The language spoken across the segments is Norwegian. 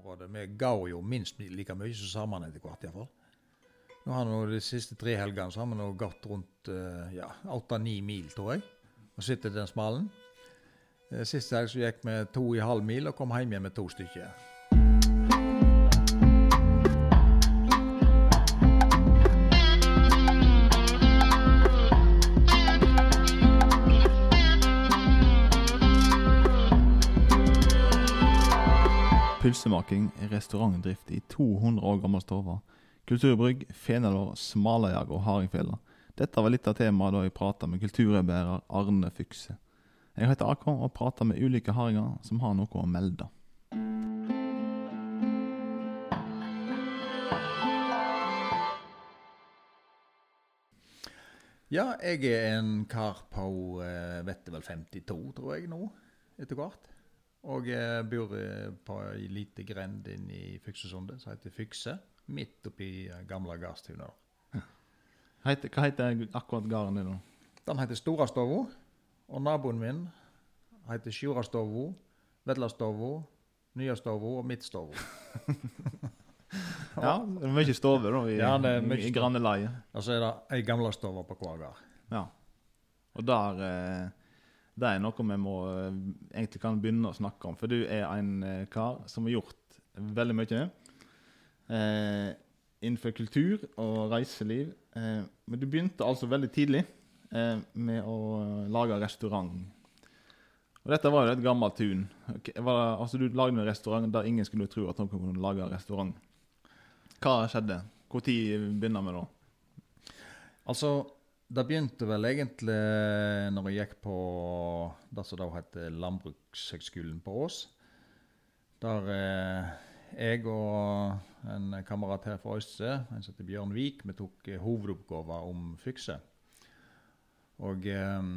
området. Vi ga jo minst like mye som sammen etter hvert, iallfall. Nå har nå De siste tre helgene så har vi nå gått rundt eh, ja, åtte-ni mil, tror jeg. Og sitter den smalen. Eh, Sist helg så gikk vi to en halv mil og kom hjem igjen med to stykker. Pølsemaking restaurantdrift i 200 år gammel Stova, Kulturbrygg, fenalår, smalajag og hardingfele. Dette var litt av temaet da jeg prata med kulturarbeider Arne Fykse. Jeg heter AK og prater med ulike hardinger som har noe å melde. Ja, jeg er en kar på eh, vet du vel 52, tror jeg nå, etter hvert. Og jeg bor på ei lita grend inne i Fyksesundet som heter Fykse. Midt oppi eh, gamle gardstunet. Hva heter akkurat gården din? Den heter Storastova. Og naboen min heter Sjurastova, Vedlastova, Nyastova og Midtstova. Ja, det er mye stover da, i, Ja, i grannelaget. Og så er det ei gamle stove på hver gard. Ja. Og der eh, Det er noe vi må eh, egentlig kan begynne å snakke om. For du er en eh, kar som har gjort veldig mye eh, innenfor kultur og reiseliv. Eh, men du begynte altså veldig tidlig eh, med å lage restaurant. Og dette var jo et gammelt tun. Okay, altså Du lagde en restaurant der ingen skulle tro at noen kunne lage restaurant. Hva skjedde? Når begynner vi da? Altså, det begynte vel egentlig når jeg gikk på det som da het Landbrukshøgskolen på Ås. Der eh, jeg og en kamerat her fra Øystse, en som heter Bjørn Vik, vi tok hovedoppgaven om Fykse. Og eh,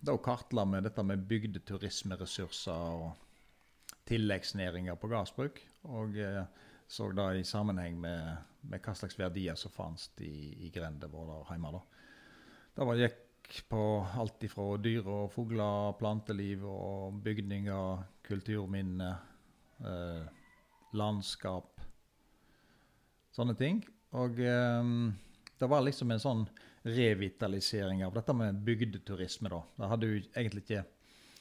da kartla vi dette med bygdeturismeressurser og tilleggsnæringer på gardsbruk. Og eh, så det i sammenheng med, med hva slags verdier som fantes i, i grenda vår der hjemme. da. Det var gikk på alt ifra dyr og fugler, planteliv og bygninger, kulturminner, eh, landskap, sånne ting. Og eh, det var liksom en sånn revitalisering av dette med bygdeturisme, da. Det hadde jo egentlig ikke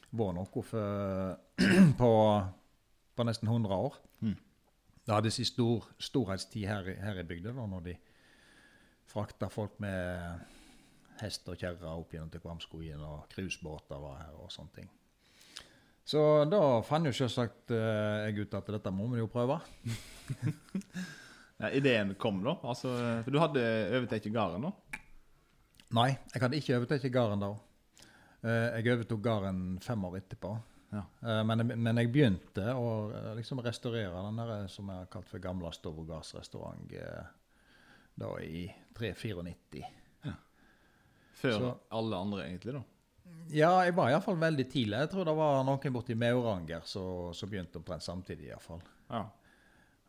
vært noe for, på, på nesten 100 år. Mm. Det hadde sin stor, storhetstid her, her i bygda, da, når de frakta folk med hest og kjerre opp gjennom til Kvamskogen, og cruisebåter var her og sånne ting. Så da fant jo selvsagt eh, jeg ut at dette må vi jo prøve. Ja, ideen kom, da? Altså, for du hadde overtatt gården, da? Nei, jeg hadde ikke overtatt gården da. Eh, jeg overtok gården fem år etterpå. Ja. Eh, men, men jeg begynte å liksom restaurere den der som jeg har kalt for Gamla Stovogards restaurant da i 394. Før Så- alle andre, egentlig, da? Ja, jeg var iallfall veldig tidlig. Jeg tror det var noen borti Mauranger som begynte omtrent samtidig, iallfall. Ja.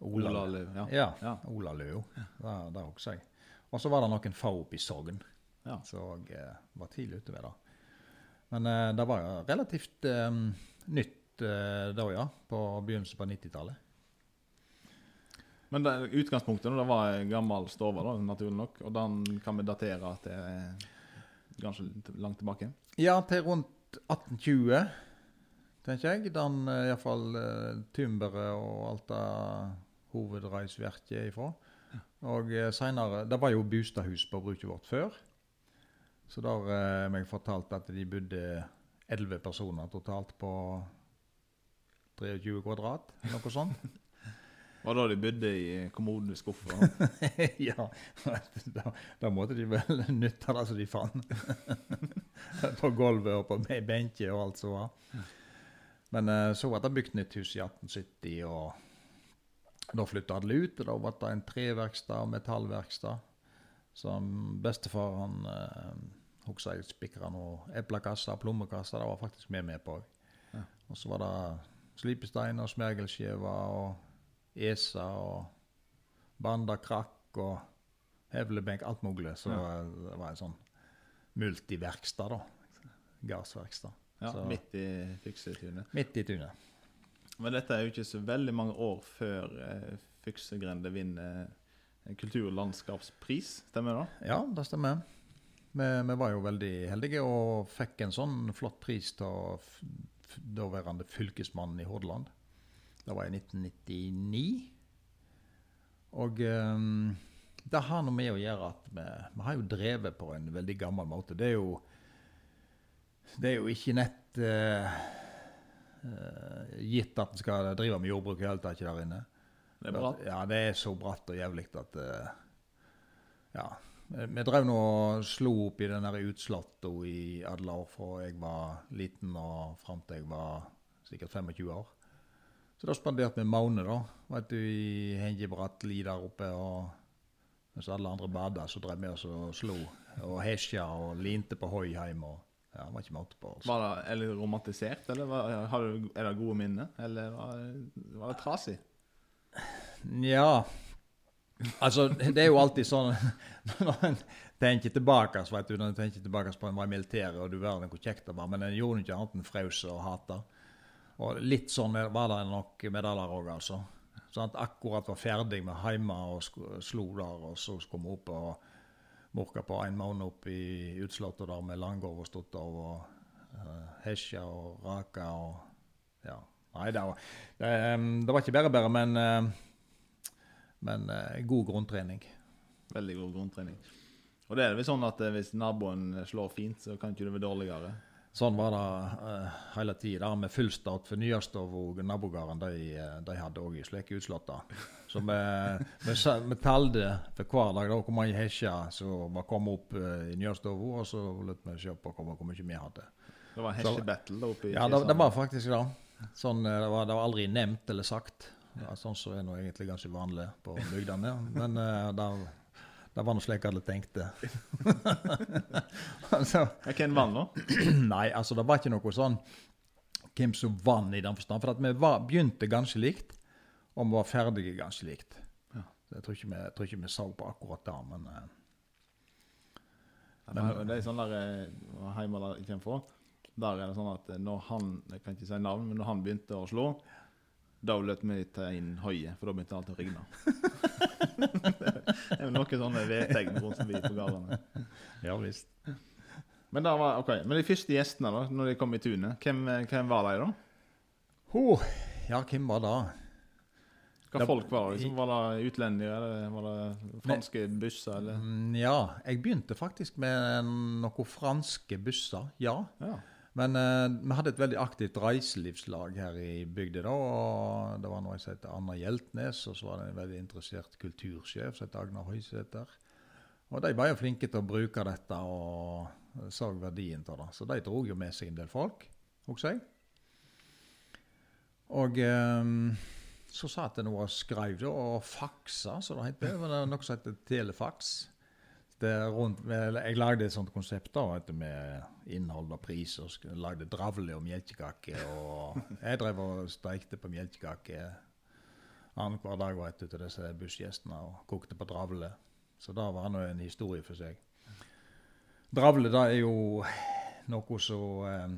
Ola Løv, ja. Ja. Ja. Ola Løv. Det, det husker jeg. Og så var det noen få oppe i Sogn Ja. som eh, var tidlig ute med det. Men eh, det var jo relativt eh, nytt eh, da, ja. På begynnelsen på 90-tallet. Men det, utgangspunktet det var ei gammel stove, naturlig nok. Og den kan vi datere til ganske langt tilbake. Ja, til rundt 1820, tenker jeg. Den uh, iallfall uh, Tymberet og alt det hovedreisverket er ifra. Og senere, seinere Det var jo bostadhus på bruket vårt før. Så der har jeg fortalt at de bodde 11 personer totalt på 23 kvadrat, noe sånt. Var det da de bodde i kommodeskuffer? ja, da, da måtte de vel nytte det som de fant. på gulvet og på be- benker og alt som var. Men eh, så ble det bygd nytt hus i 1870, og da flytta alle ut. Og da ble det en treverkstad og metallverkstad. Som bestefar han eh, husker jeg spikra noen eplekasser, plommekasser. Det var faktisk vi med på. Ja. Og så var det slipestein og smergelskjever og esa og banda krakk og hevlebenk, alt mulig. Så Ja. det var en sånn multiverkstad, da. Gardsverksted. Ja, Så- Midt i Fyksetunet. Midt i tunet. Men dette er jo ikke så veldig mange år før eh, Fyksegrende vinner eh, kultur- og landskapspris, stemmer det? Ja, det stemmer. Vi, vi var jo veldig heldige og fikk en sånn flott pris av f- daværende fylkesmannen i Hordaland. Det var i 1999. Og um, det har noe med å gjøre at vi, vi har jo drevet på en veldig gammel måte. Det er jo, det er jo ikke nett uh, uh, gitt at en skal drive med jordbruk i hele tatt der inne. Det er bratt. Ja, det er så bratt og jævlig at uh, Ja. Vi drev nå og slo opp i den utslåtta i alle år fra jeg var liten og fram til jeg var sikkert 25 år. Så da spanderte vi Maune, da. Vet du, i Hengebratli der oppe. og Mens alle andre bada, så drev vi oss og slo og hesja og linte på hoi hjemme. og ja, det var ikke måte på. Altså. Var det er det romantisert, eller var, har du, er det gode minner? Eller var, var det trasig? Ja Altså, det er jo alltid sånn Når en tenker tilbake så vet du, når en tenker tilbake på en var i militæret, og du verden hvor kjekt det var, men en gjorde ikke annet enn frøs og hata. Og litt sånn var det nok med det der òg, altså. Sånn at akkurat var ferdig med hjemme og slo der, og så skulle vi opp og morka på en måned opp i utslottet der med langgård og stått av og uh, hesja og raka og Ja. Nei, det var, det, det var ikke bare bare, men eh, men uh, god grunntrening. Veldig god grunntrening. Og det er vel sånn at hvis naboen slår fint, så kan ikke du være dårligere. Sånn var det uh, hele tida. Med fullstart for Nyastov og nabogården, de, eh, de hadde òg slike utslåtter. Så vi, vi, vi talte for hver dag da, hvor mange hesjer som var kommet opp uh, i Nyastov, og så lot vi se på hvor, mye vi hadde. Det var Så- hesjebattle oppe i Ja, det, det var faktisk det. Sånn, det, var, det var aldri nevnt eller sagt. Ja, sånn som er nå egentlig ganske vanlig på bygdene. Men uh, det var nå slik jeg hadde tenkt det. altså, Hvem vant da? Nei, altså det var ikke noe sånn hvem som vant i den forstand. For at vi var, begynte ganske likt, og vi var ferdige ganske likt. Ja. Så jeg tror vi, jeg tror ikke vi så på akkurat det, men eh, Ja, det er sånn der eh, jeg kommer fra, der er det sånn at eh, når han Jeg kan ikke si navn, men når han begynte å slå, da lot vi ta inn høye, for da begynte alt å rigne. det er noen sånne vedtegn rundt forbi på gårdene. ja visst. Men, da var, okay. men de første gjestene, da, når de kom i tunet, hvem, hvem var de da? Oh, ja, hvem var det? Hva folk var det? Liksom, var det utlendinger, eller var det franske busser, eller? Mm, Ja, jeg begynte faktisk med noen franske busser, ja. Ja. Men eh, vi hadde et veldig aktivt reiselivslag her i bygda. da, Det var noe som het Anna Hjeltnes, og så var det en veldig interessert kultursjef som het Agnar Høysæter. Og de var jo flinke til å bruke dette og så verdien av det. Så de dro jo med seg en del folk husker jeg. Og eh, så satt jeg nå og skrev og faksa, så det heter. Det var noe som heter telefax. Rundt, jeg lagde et sånt konsept da, med innhold og pris. og Lagde dravle og melkekaker. Jeg drev og stekte på melkekaker annenhver dag du, til disse bussgjestene og kokte på dravle. Så det var nå en historie for seg. Dravle er jo noe som eh,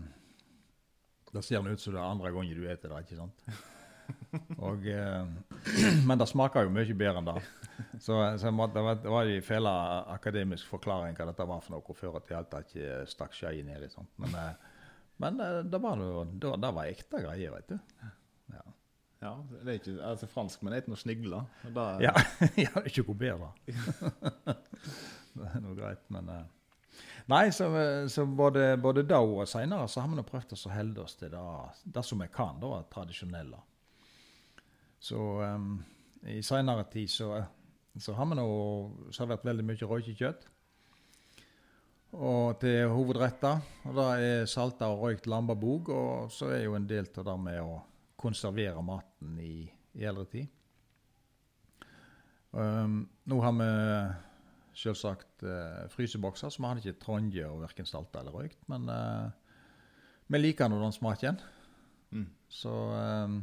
Det ser ut som det er andre gangen du spiser det, ikke sant? Og, eh, men det smaker jo mye bedre enn det. Så, så måtte, det var, det en fæl akademisk forklaring hva dette var for noe, før at jeg helt ikke stakk skjea ned i sånt. Men, eh, men eh, det var jo det, det var ekte greier, vet du. Ja, Ja, det er ikke, altså Fransk, men det er ikke noe snigler. da- ja, jeg det er ikke noe bedre. det er noe greit, men Nei, så, så både, både da og seinere så har vi prøvd å holde oss til det, det som vi kan, da, tradisjonelle. Så um, i seinere tid så, så har vi nå servert veldig mye røykekjøtt. Og til hovedretter. Og det er salta og røykt lambabog. Og så er jo en del av det med å konservere maten i, i eldre tid. Um, nå har vi selvsagt uh, frysebokser, så vi hadde ikke tronje og verken salta eller røykt. Men uh, vi liker nå den smaken. Mm. Så, um,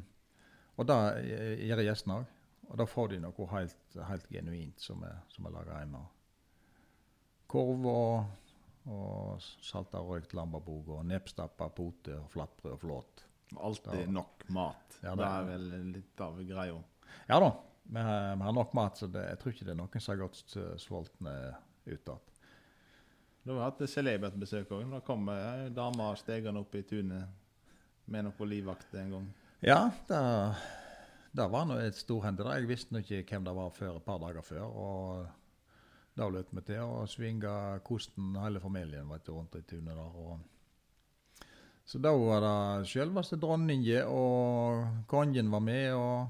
og det eh, gjør gjestene òg. Og da får de noe helt, helt genuint som er, som er lager hjemme. Korv og, og salta røykt lambebog og nepstappa poter og flatbrød og flåt. Alltid da, nok mat. Ja, det, det er vel litt av greia. Ja da, vi har, vi har nok mat, så det, jeg tror ikke det er noen som har gått eh, sultne ut igjen. Du har hatt celebert besøk òg. Da kom ei dame stegende opp i tunet med noe livvakt en gang. Ja, det, det var nå et stor hendelse. Jeg visste nå ikke hvem det var før et par dager før. og Da løp vi til å svinge kosten hele familien vet du, rundt i tunet der. Og så da var det selveste dronningen og kongen var med. og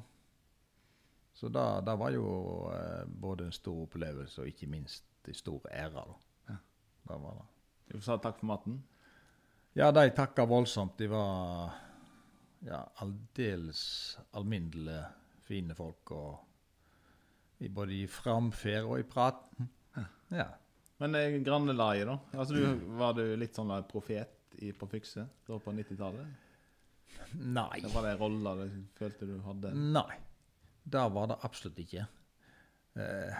Så det, det var jo eh, både en stor opplevelse og ikke minst en stor ære. da. Ja. Det var det. Du sa takk for maten. Ja, de takka voldsomt. De var ja, aldeles alminnelige, fine folk. Og i både i framferd og i prat. Ja. Men er grannelaget, da? Altså, du, Var du litt sånn der profet i, på Fikse da på 90-tallet? Nei. Det var det rolla du følte du hadde? Nei. Det var det absolutt ikke. Eh,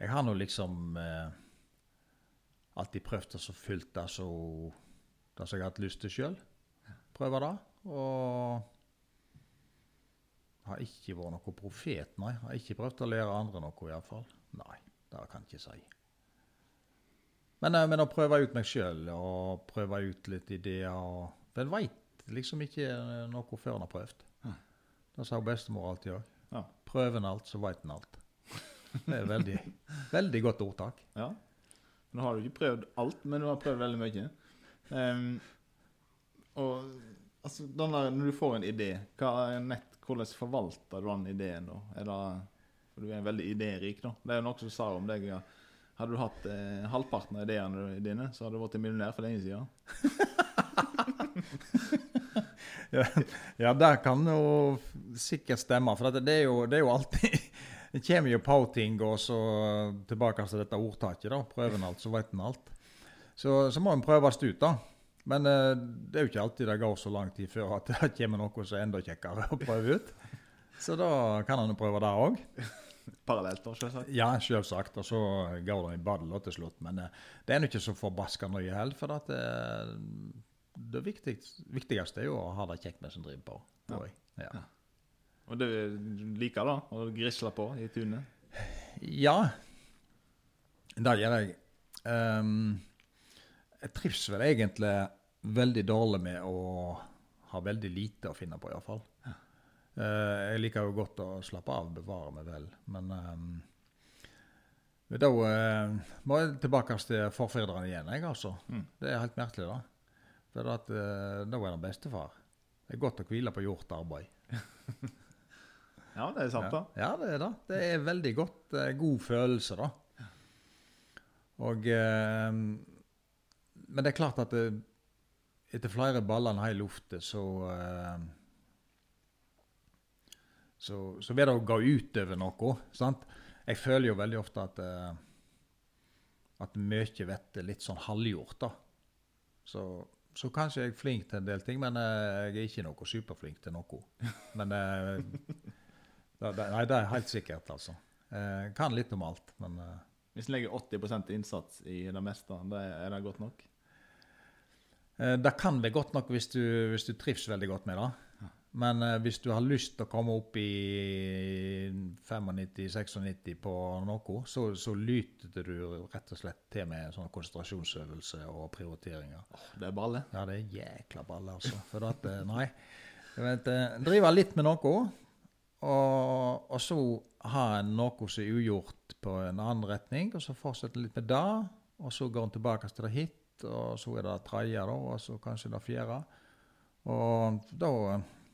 jeg har nå liksom eh, alltid prøvd å så fylt det så det som jeg har hatt lyst til sjøl. Prøve det. Og har ikke vært noen profet, nei. Har ikke prøvd å lære andre noe, iallfall. Nei, det kan jeg ikke si. Men, eh, men å prøve ut meg sjøl og prøve ut litt ideer og en veit liksom ikke eh, noe før en har prøvd. Nei. Det sa bestemor alltid òg. Ja. Prøver en alt, så veit en alt. Det er veldig, veldig godt ordtak. ja. Nå har du ikke prøvd alt, men du har prøvd veldig mye. Um, og altså, der, når du får en idé, nett, hvordan forvalter du den ideen? da? Er det, for du er veldig idérik, da. Det er jo noe som sa om deg ja, Hadde du hatt eh, halvparten av ideene dine, så hadde du vært millionær for lenge siden. Ja, det kan jo sikkert stemme. For det, er, jo, det er jo alltid Det kommer jo på ting, og så tilbake til dette ordtaket. da, Prøver en alt, så vet en alt. Så, så må en prøves ut, da. Men uh, det er jo ikke alltid det går så lang tid før at det kommer noe som er enda kjekkere å prøve ut. Så da kan han jo prøve det òg. Parallelt, da, selvsagt. Ja, selvsagt. Og så går det i badel til slutt. Men uh, det er nå ikke så forbaska nøye heller. For at det, det viktigste, viktigste er jo å ha det kjekt med som driver på. tror jeg. Ja. Og du liker da, Å grisle på i tunet? Ja, det gjør jeg. Ehm, jeg trives vel egentlig veldig dårlig med å ha veldig lite å finne på, iallfall. Uh, jeg liker jo godt å slappe av, bevare meg vel. Men um, da uh, må jeg tilbake til forfedrene igjen, jeg, altså. Mm. Det er helt merkelig, da. For at, uh, da var jeg bestefar. Det er godt å hvile på gjort arbeid. Ja, det er sant, da. Ja, ja, det er det. Det er veldig godt. God følelse, da. Og eh, Men det er klart at det, etter flere baller i lufta, så uh, så, så vil det gå utover noe. sant? Jeg føler jo veldig ofte at uh, at mye blir litt sånn halvgjort. da. Så, så kanskje jeg er flink til en del ting, men uh, jeg er ikke noe superflink til noe. Men eh, da, det, Nei, det er helt sikkert, altså. Jeg kan litt om alt, men eh, Hvis en legger 80% innsats i det meste, det er det godt nok? Eh, Det kan være godt nok hvis du, hvis du trives veldig godt med det. Men eh, hvis du har lyst til å komme opp i 95-96 på noe, så, så lyter du rett og slett til med sånne konsentrasjonsøvelser og prioriteringer. Det er balle. Ja, det er jækla balle, altså. For at, eh, nei. Vet, eh, drive litt med noe, og, og så ha noe som er ugjort på en annen retning, og så fortsette litt med det, og så går en tilbake til det hit, og så er det det tredje, da, og så kanskje det fjerde. Og da,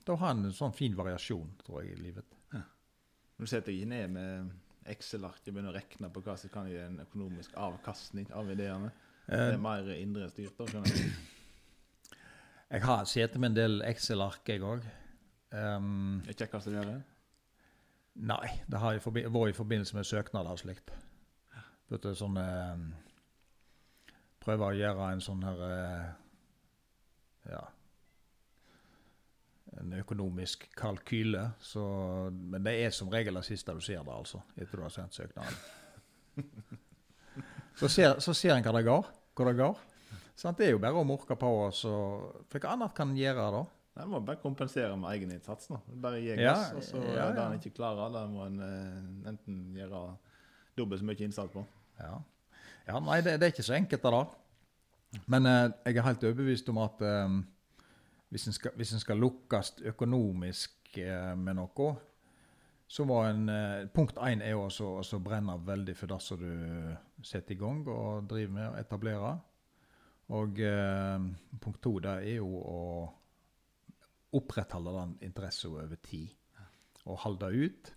da har en sånn fin variasjon, tror jeg, i livet. Når du setter deg ned med Excel-ark og begynner å regne på hva som kan gi en økonomisk avkastning av ideene, det Eh, er mer indre styrt, da, skjønner jeg. jeg har sittet med en del Excel-ark, jeg òg. Um, Det kjekkeste du gjør det? Nei, det har vært i forbindelse med søknader og slikt. Vet sånn eh, Prøve å gjøre en sånn her eh, Ja En økonomisk kalkyle. Så, men det er som regel det siste du ser da, altså. Etter du har sendt søknaden. så, ser, så ser en hva det går. Hvor det går. Sånn, Det er jo bare å morke på. og så- For hva annet kan en gjøre da? Nei, må bare kompensere med egeninnsats. nå. Bare gi Ja, gass, og så ja, det en ikke klarer, da må en eh, enten gjøre dobbelt så mye innsats på. Ja, ja nei, det, det er ikke så enkelt da. Men eh, jeg er helt overbevist om at eh, hvis en skal, skal lukkes økonomisk eh, med noe, så var en eh, Punkt én er jo også også brenne veldig for det som du setter i gang og driver med å. Og eh, punkt to det er jo å opprettholde den interessen over tid. Og holde ut.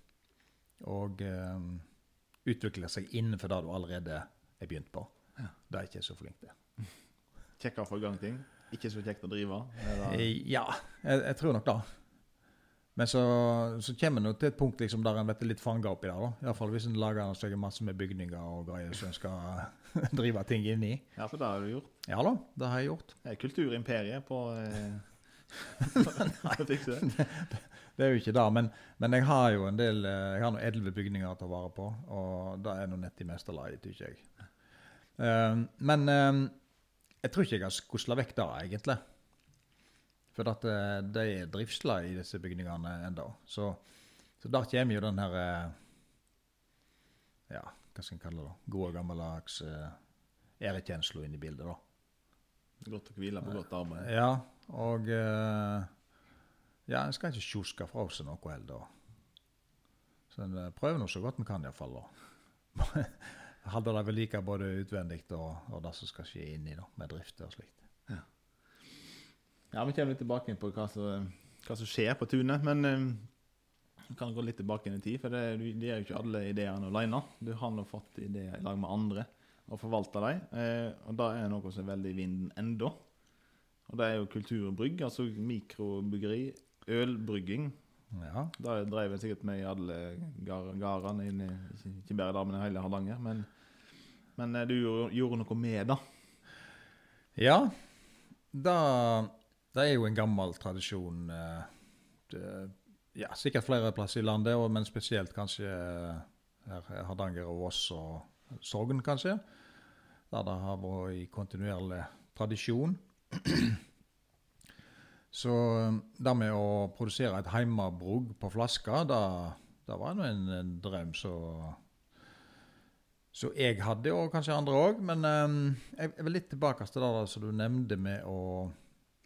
Og eh, utvikle seg innenfor det du allerede er begynte på. Ja. Det er ikke så flink til. Kjekkere i gang ting. Ikke så kjekt å drive. Eller? Eh, Ja, jeg, jeg tror nok det. Men så, så kommer en til et punkt liksom der en blir litt fanga oppi det. da. Iallfall hvis en lager seg masse med bygninger og greier som en skal drive ting inn i. Ja, for det har du gjort. Ja da, det har jeg gjort. Det er kulturimperiet på eh, på fikse. Det er jo ikke det, men, men jeg har jo en del eh, Jeg har noen elleve bygninger å ta vare på, og det er nå nett i mesterlaget, tykker jeg. Eh, men eh, jeg tror ikke jeg har skusla vekk det, egentlig. For at eh, det er driftsler i disse bygningene ennå. Så, så der kommer jo den her Ja, hva skal en kalle det? da? Gode, gammeldags ærekjensla inn i bildet, da. Godt å hvile på godt arbeid. Ja, og Ja, en skal ikke sjuske fra seg noe heller. Så en prøver nå så godt en kan, iallfall. Holde det ved like både utvendig og, og det som skal skje inni, da, med drift og slikt. Ja, Vi kommer litt tilbake på hva som, hva som skjer på tunet. Men eh, vi kan gå litt tilbake inn i tid, for det, det er jo ikke alle ideene alene. Du har nå fått ideer i lag med andre og forvalta dem. Eh, og det er noe som er veldig i vinden ennå. Og det er jo kulturbrygg, altså mikrobryggeri. Ølbrygging. Ja. Da drev jeg sikkert med i alle i- ikke, bare der, men i hele Hardanger. Men, men eh, du gjorde, gjorde noe med det. ja det, det er jo en gammel tradisjon. eh, det, ja, sikkert flere plasser i landet, men spesielt kanskje eh, her Hardanger og Voss og Sogn, kanskje. Der det har vært i kontinuerlig tradisjon. Så eh, det med å produsere et heimabrugg på flaske, det, var nå en, en drøm som jeg hadde, og kanskje andre òg. Men um, jeg jeg vil litt tilbake til det som du nevnte med å,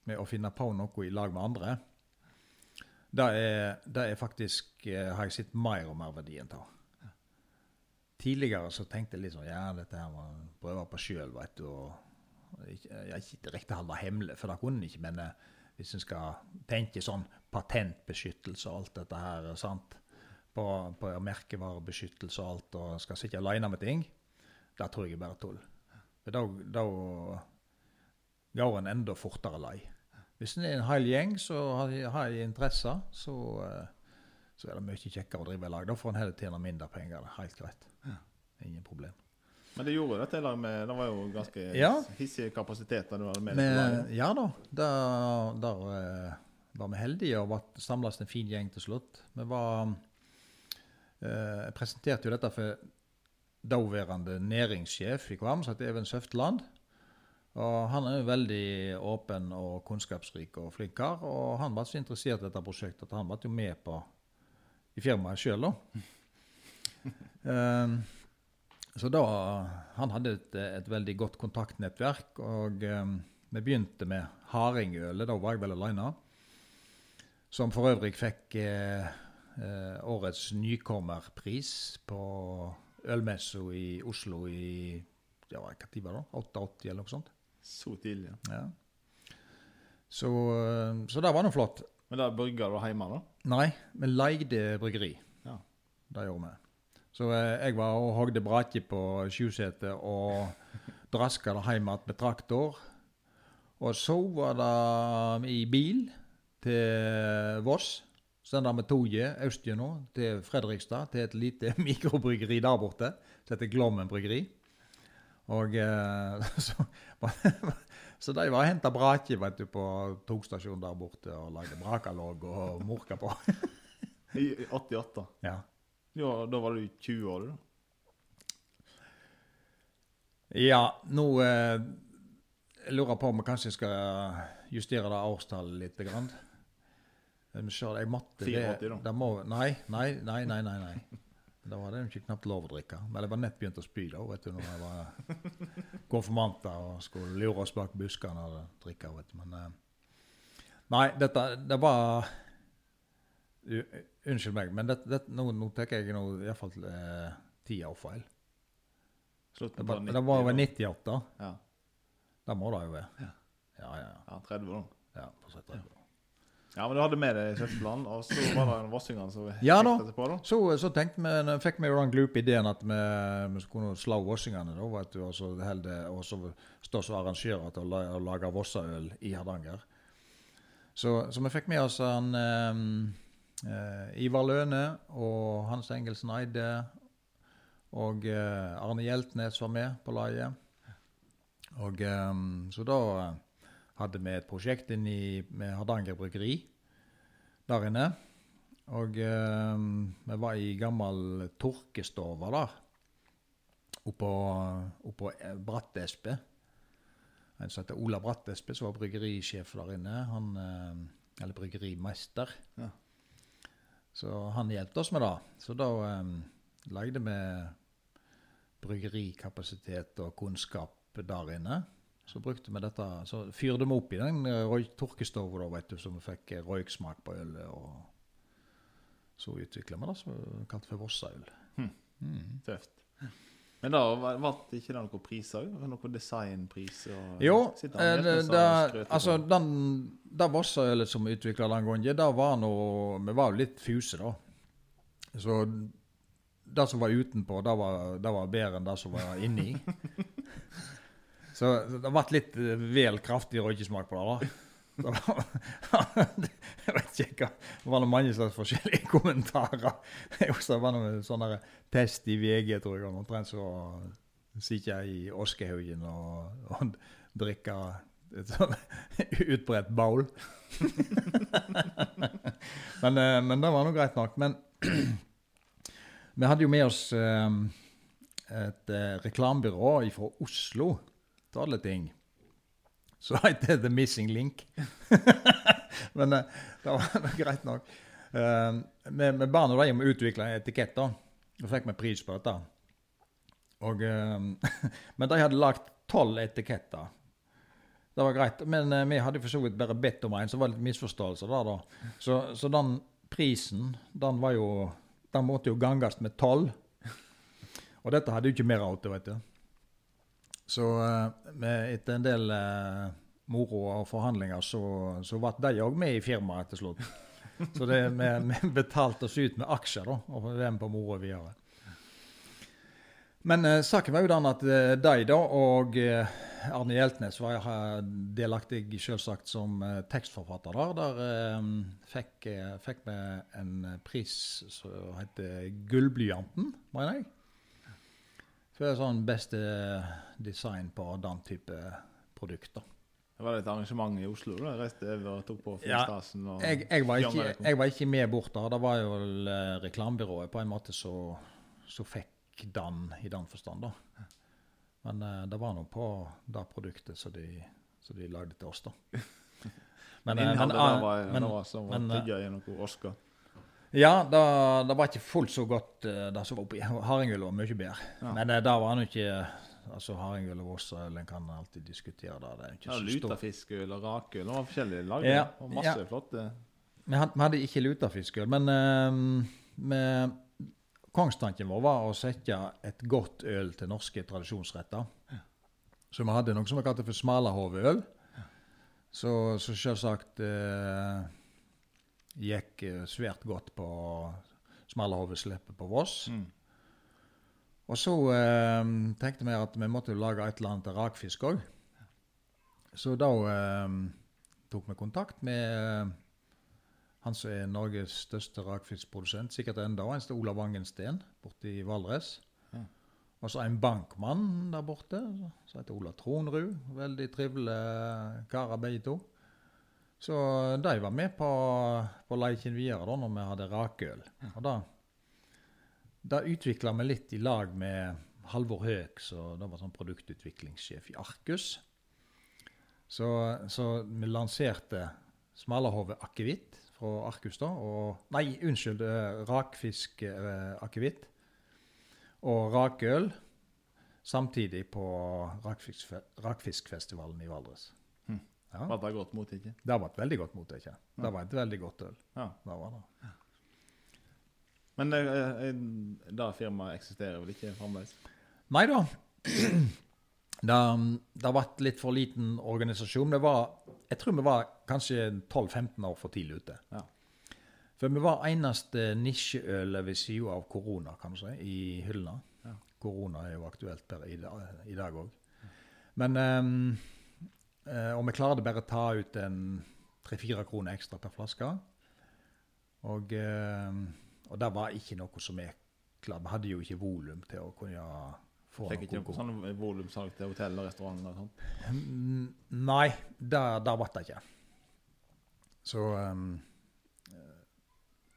med å finne på noe i lag med andre. Det er, det er faktisk eh, har jeg sett mer og mer verdien av. Tidligere så tenkte jeg litt sånn Ja, dette her må jeg prøve på sjøl, veit du. Og jeg er ikke direkte holde hemmelig, for det kunne en ikke. Men eh, hvis en skal tenke sånn patentbeskyttelse og alt dette her, sant. På, på merkevarebeskyttelse og alt, og skal sitte aleine med ting, det tror jeg er bare tull. Da, da går en enda fortere lei. Hvis en er en hel gjeng som har, har interesser, så, eh, så er det mye kjekkere å drive i lag. Da får en heller tjene mindre penger. Det er helt greit. Ingen problem. Men det gjorde dette lag med Det var jo ganske Ja. hissige kapasiteter du hadde med deg. ja da, der, der eh, var vi heldige og var samles en fin gjeng til slutt. Vi var eh, Jeg presenterte jo dette for daværende næringssjef i Kvam, som heter Even Søfteland. Og Han er jo veldig åpen og kunnskapsrik og flink kar. Og han var så interessert i dette prosjektet at han ble jo med på i firmaet sjøl, da. Ehm, så da Han hadde et, et veldig godt kontaktnettverk, og um, vi begynte med hardingølet. Da var jeg vel alene. Som for øvrig fikk eh, eh, årets nykommerpris på ølmessa i Oslo i ja, hva tid var det? 88 eller noe sånt. Så tidlig. ja. Ja. Så, eh, så det var nå flott. Men da brygga du hjemme, da? Nei, vi leide bryggeri. Ja. Det gjorde vi. Så eh, jeg var og hogde brakje på Sjusetet og draska det hjem igjen med traktor. Og så var det i bil til Voss. Så den der med toget østgjennom til Fredrikstad, til et lite mikrobryggeri der borte, som heter Glommen bryggeri. Og eh, så, så de var og henta brake vet du, på togstasjonen der borte og lagde brakalogg og morka på. I 88. ja. Ja, da var du 20 år, da? Ja, nå eh, lurer på om jeg kanskje skal justere det årstallet litt. Grann. Jeg, se, jeg måtte 84 da. det må, nei, nei, nei, nei, nei, nei. Da var det ikke knapt lov å drikke. Men jeg var nett begynt å spy da, vet du, når jeg var konfirmanter og skulle lure oss bak buskene og drikke. vet du. Men eh, nei, dette det var Unnskyld meg, men det, det, nå, nå tar jeg nå iallfall eh, tida og feil. Slutten Det på var, 90, det var over da. Ja. Det må det jo være. Ja. Ja, ja, ja. ja, 30 da. ja på sett og. Ja, men du hadde med deg kjøttplanen, og så var det en vossingene som Ja da. på, da. Så, så tenkte vi, fikk vi jo den glupe ideen at vi, vi skulle slå vossingene, da, vet du, og så holde og så stå som arrangører til å, lage Vossaøl i Hardanger. Så, så vi fikk med oss han eh, eh, Ivar Løne og Hans Engelsen Eide og eh, Arne Hjeltnes var med på laget. Og eh, så da hadde vi et prosjekt inne med Hardanger Bryggeri der inne. Og eh, vi var i gammel tørkestove der. Oppå, oppå eh, Brattespe. En som heter Ola Brattespe, som var bryggerisjef der inne. Han, eh, eller bryggerimester. Ja. Så han hjalp oss med det. Så da um, lagde vi bryggerikapasitet og kunnskap der inne. Så brukte vi dette, så fyrte vi opp i den tørkestova røy- torkestova, da, vet du, så vi fikk eh, røyksmak på ølet. og Så utvikla vi det som vi kalte for Vossaøl. Hm. Mm. Tøft. Men da var- ble ikke det noen priser òg? Noen designpriser? Jo, Sitter eh, det, det, skrøter altså den, det Vossaølet som vi utvikla den gangen, det var noe Vi var jo litt fuse, da. Så det som var utenpå, det var, det var bedre enn det som var inni. Så det ble litt eh, vel kraftig røykesmak på det. da. Jeg vet ikke hva Det var noen mange slags forskjellige kommentarer. Jeg Det var noen sånne test i VG, tror jeg, omtrent så jeg i Oskehaugen og, og drikker et sånn utbredt bowl. men, eh, men det var nå greit nok. Men vi hadde jo med oss eh, et eh, reklamebyrå fra Oslo til alle ting. Så het det The Missing Link. men eh, det var greit nok. Vi, vi ba nå dem om å utvikle en etikett, da. Da fikk vi pris på dette. Og, eh, men de hadde lagd tolv etiketter. Det var greit. Men eh, vi hadde for så vidt bare bedt om en, så det var litt misforståelser der, da. Så, så den prisen, den var jo Den måtte jo ganges med tolv. Og dette hadde jo ikke mer av det, vet du. Så eh, etter en del eh, moro og forhandlinger, så, så ble de òg med i firmaet til slutt. Så det, vi, vi betalte oss ut med aksjer, da, og var med på moroa videre. Men eh, saken var jo den at eh, de da, og eh, Arne Hjeltnes var jeg delaktig selvsagt som eh, tekstforfatter der. Der eh, fikk, eh, fikk vi en eh, pris som heter Gullblyanten, mener jeg. For sånn beste design på den type produkter. Det var et arrangement i Oslo. da reiste over og tok på Ja, Fylstasen. og Jeg, jeg, var ikke, jeg var ikke med bort der. Det var jo eh, reklamebyrået på en måte som fikk den i den forstand. da. Men eh, det var nå på det produktet som de, de lagde til oss, da. Men men, men, ah, der var men- som var men, eh, tygga i noe Oscar. Ja, det, det var ikke fullt så godt eh, det som var oppi. Hardingøl var mye bedre. Ja. Men uh, det var nå ikke altså Hardingøl og Vossøl, en kan alltid diskutere det. Det er ikke Ja. Lutefiskøl og rakøl. Var forskjellige lag. Ja, Og masse ja. flotte Vi hadde, ikke lutafiskøl, men uh, med, kongstanken vår var å sette et godt øl til norske tradisjonsretter. Så vi hadde noe som vi kalte for smalahoveøl. Så, så selvsagt eh, gikk eh, svært godt på smalahoveslippet på Voss. mm. Og så eh, tenkte vi at vi måtte lage et eller annet rakfisk òg. Så da eh, tok vi kontakt med eh, han som er Norges største rakfiskprodusent, sikkert enda, en heter Olav Wangensten borte i Valdres. Ja. Og så en bankmann der borte som heter Ola Tronrud. Veldig trivelige karer begge to. Så de var med på, på leiken videre da når vi hadde rakøl. Og da, da utvikla vi litt i lag med Halvor Høek, som var sånn produktutviklingssjef i Arcus. Så, så vi lanserte smalahove akevitt fra Arcus. da, og, Nei, unnskyld. eh, Rakfisk eh, akevitt. Og rakøl samtidig på rakfiskfe Rakfiskfestivalen i Valdres. Ja, Var det godt mot, ikke? Det var et veldig godt mot, ikke? Det var et veldig godt øl. Ja. Det var det. Men det, eh, det firmaet eksisterer vel ikke fremdeles? Nei da. Det, det har vært litt for liten organisasjon. Det var, jeg tror vi var kanskje 12-15 år for tidlig ute. Ja. For vi var eneste nisjeølet ved siden av korona, kan du si, i hyllene. Ja. Korona er jo aktuelt der i, dag- òg. Men eh, Og vi klarte bare å ta ut en tre-fire kroner ekstra per flaske. Og, ehm, og det var ikke noe som vi klarte. Vi hadde jo ikke volum til å kunne få Fikk ikke noe noe sånn volumsalg til hotell og restauranter og sånt? Mm, Nei, det, det ble det ikke. Så um,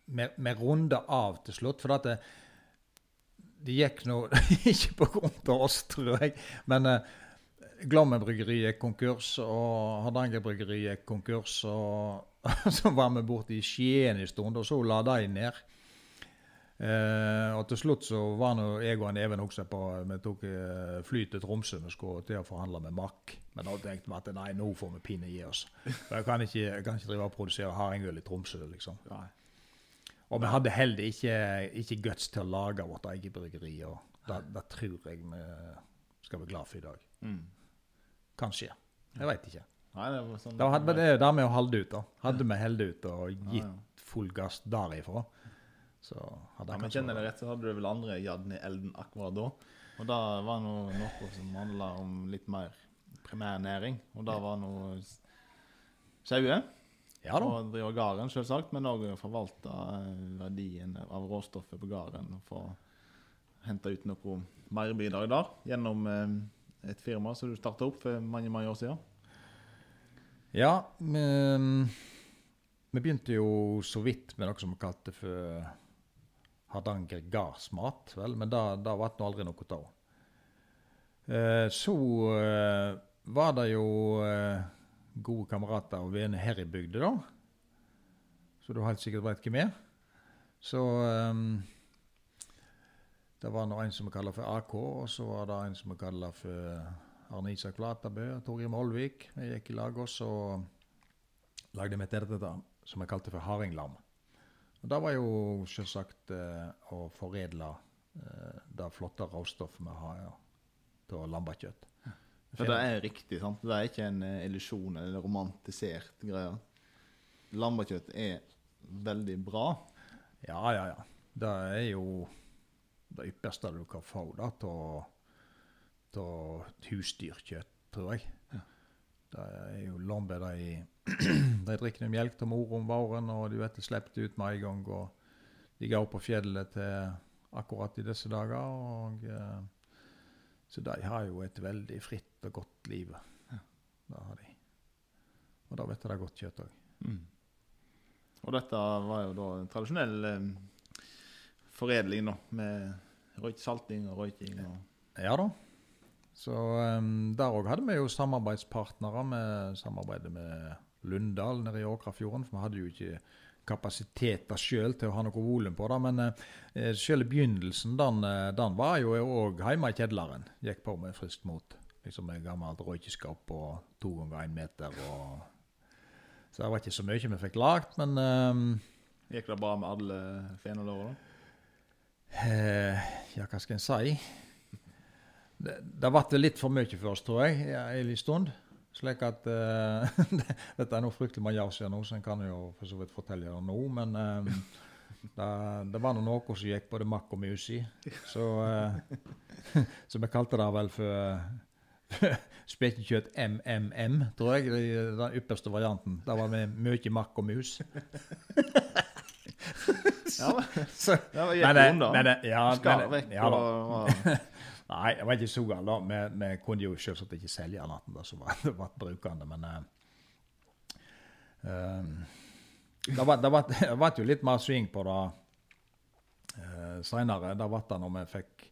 vi, vi runda av til slutt, for at det, det gikk nå Ikke på grunn av oss, tror jeg, men uh, Glommen bryggeri gikk konkurs, og Hardanger bryggeri gikk konkurs. Og så var vi borte i Skien en stund, og så la de ned. Eh, og til slutt så var nå jeg og en Even også på Vi tok eh, fly til Tromsø vi skulle til å forhandle med Mack. Men da tenkte vi at nei, nå får vi pinne gi oss. For jeg kan ikke, jeg kan ikke drive og produsere hardingøl i Tromsø, liksom. Nei. Og vi hadde heller ikke, ikke guts til å lage vårt eget bryggeri. Og det, det tror jeg vi skal være glad for i dag. Mm. Kanskje. Jeg veit ikke. Nei, det var sånn Da hadde vi det med å holde ut. da. Hadde vi holdt ut og gitt ja. full gass derifra, så hadde Ja, men kjenner jeg det rett, så hadde du vel andre jadden i elden akkurat da. Og da var noe, noe som handla om litt mer primærnæring. Og da var noe sauer. Ja da. Og drive gården, selvsagt, men òg forvalte eh, verdien av råstoffet på gården. Og få hente ut noe merbidrag der gjennom eh, et firma som du starta opp for mange mange år siden. Ja, vi, vi begynte jo så vidt med noe som vi kalte for Hardanger gardsmat, vel, men det ble nå aldri noe av. Eh, så eh, var det jo eh, gode kamerater og venner her i bygda, da. Så du helt sikkert veit hvem er. Så det var en som vi kaller for AK, og så var det en som vi kaller for Arne Isak Flatabø Torgrim Olvik. Vi gikk i lag og lagde vi et dette som vi kalte for hardinglam. Og Det var jo selvsagt eh, å foredle eh, det flotte råstoffet vi har ja, til lambakjøtt. For det er riktig, sant? Det er ikke en eh, illusjon eller romantisert greie. Lambakjøtt er veldig bra. Ja, ja, ja. Det er jo det ypperste du kan få da, av husdyrkjøtt, tror jeg. Ja. Det er jo lombe de, de drikker melk til mor om våren, og de vet de slipper ut med en gang. Og de går på fjellet til akkurat i disse dager. Og, eh, så de har jo et veldig fritt og godt liv. Ja. Det har de. Og da vet de det er godt kjøtt òg. Mm. Og dette var jo da en tradisjonell eh, foredling, nå, med røyksalting og røyking. Og Ja da. Så um, der òg hadde vi jo samarbeidspartnere. Vi samarbeidet med Lunddal nede i Åkrafjorden, for vi hadde jo ikke kapasiteter sjøl til å ha noe volum på det. Men uh, sjøl begynnelsen, den, eh, den var jo òg hjemme i kjedleren. Gikk på med friskt mot. Liksom med gammelt røykeskap og to ganger én meter. Og så det var ikke så mye vi fikk lagd, men um, Gikk det bra med alle fenalåra? Eh, ja, hva skal en si? Det, det ble litt for mye for oss, tror jeg, en liten stund. Slik at uh, Dette er noe fryktelig mange år siden nå, så en kan jo for så vidt fortelle det nå. Men eh, det, det var noe som gikk både makk og mus i. Så, uh, så vi kalte det vel for spekekjøtt MMM, tror jeg. Den ypperste varianten. Det var med mye makk og mus. Så, men men, gikk det- men, det- ja, og var Nei, jeg var ikke så gal. da. Vi, vi kunne jo selvsagt ikke selge annet enn det som var, var brukende, men uh, det, var, det, var, det var jo litt mer sving på det uh, seinere. Det var det når vi fikk,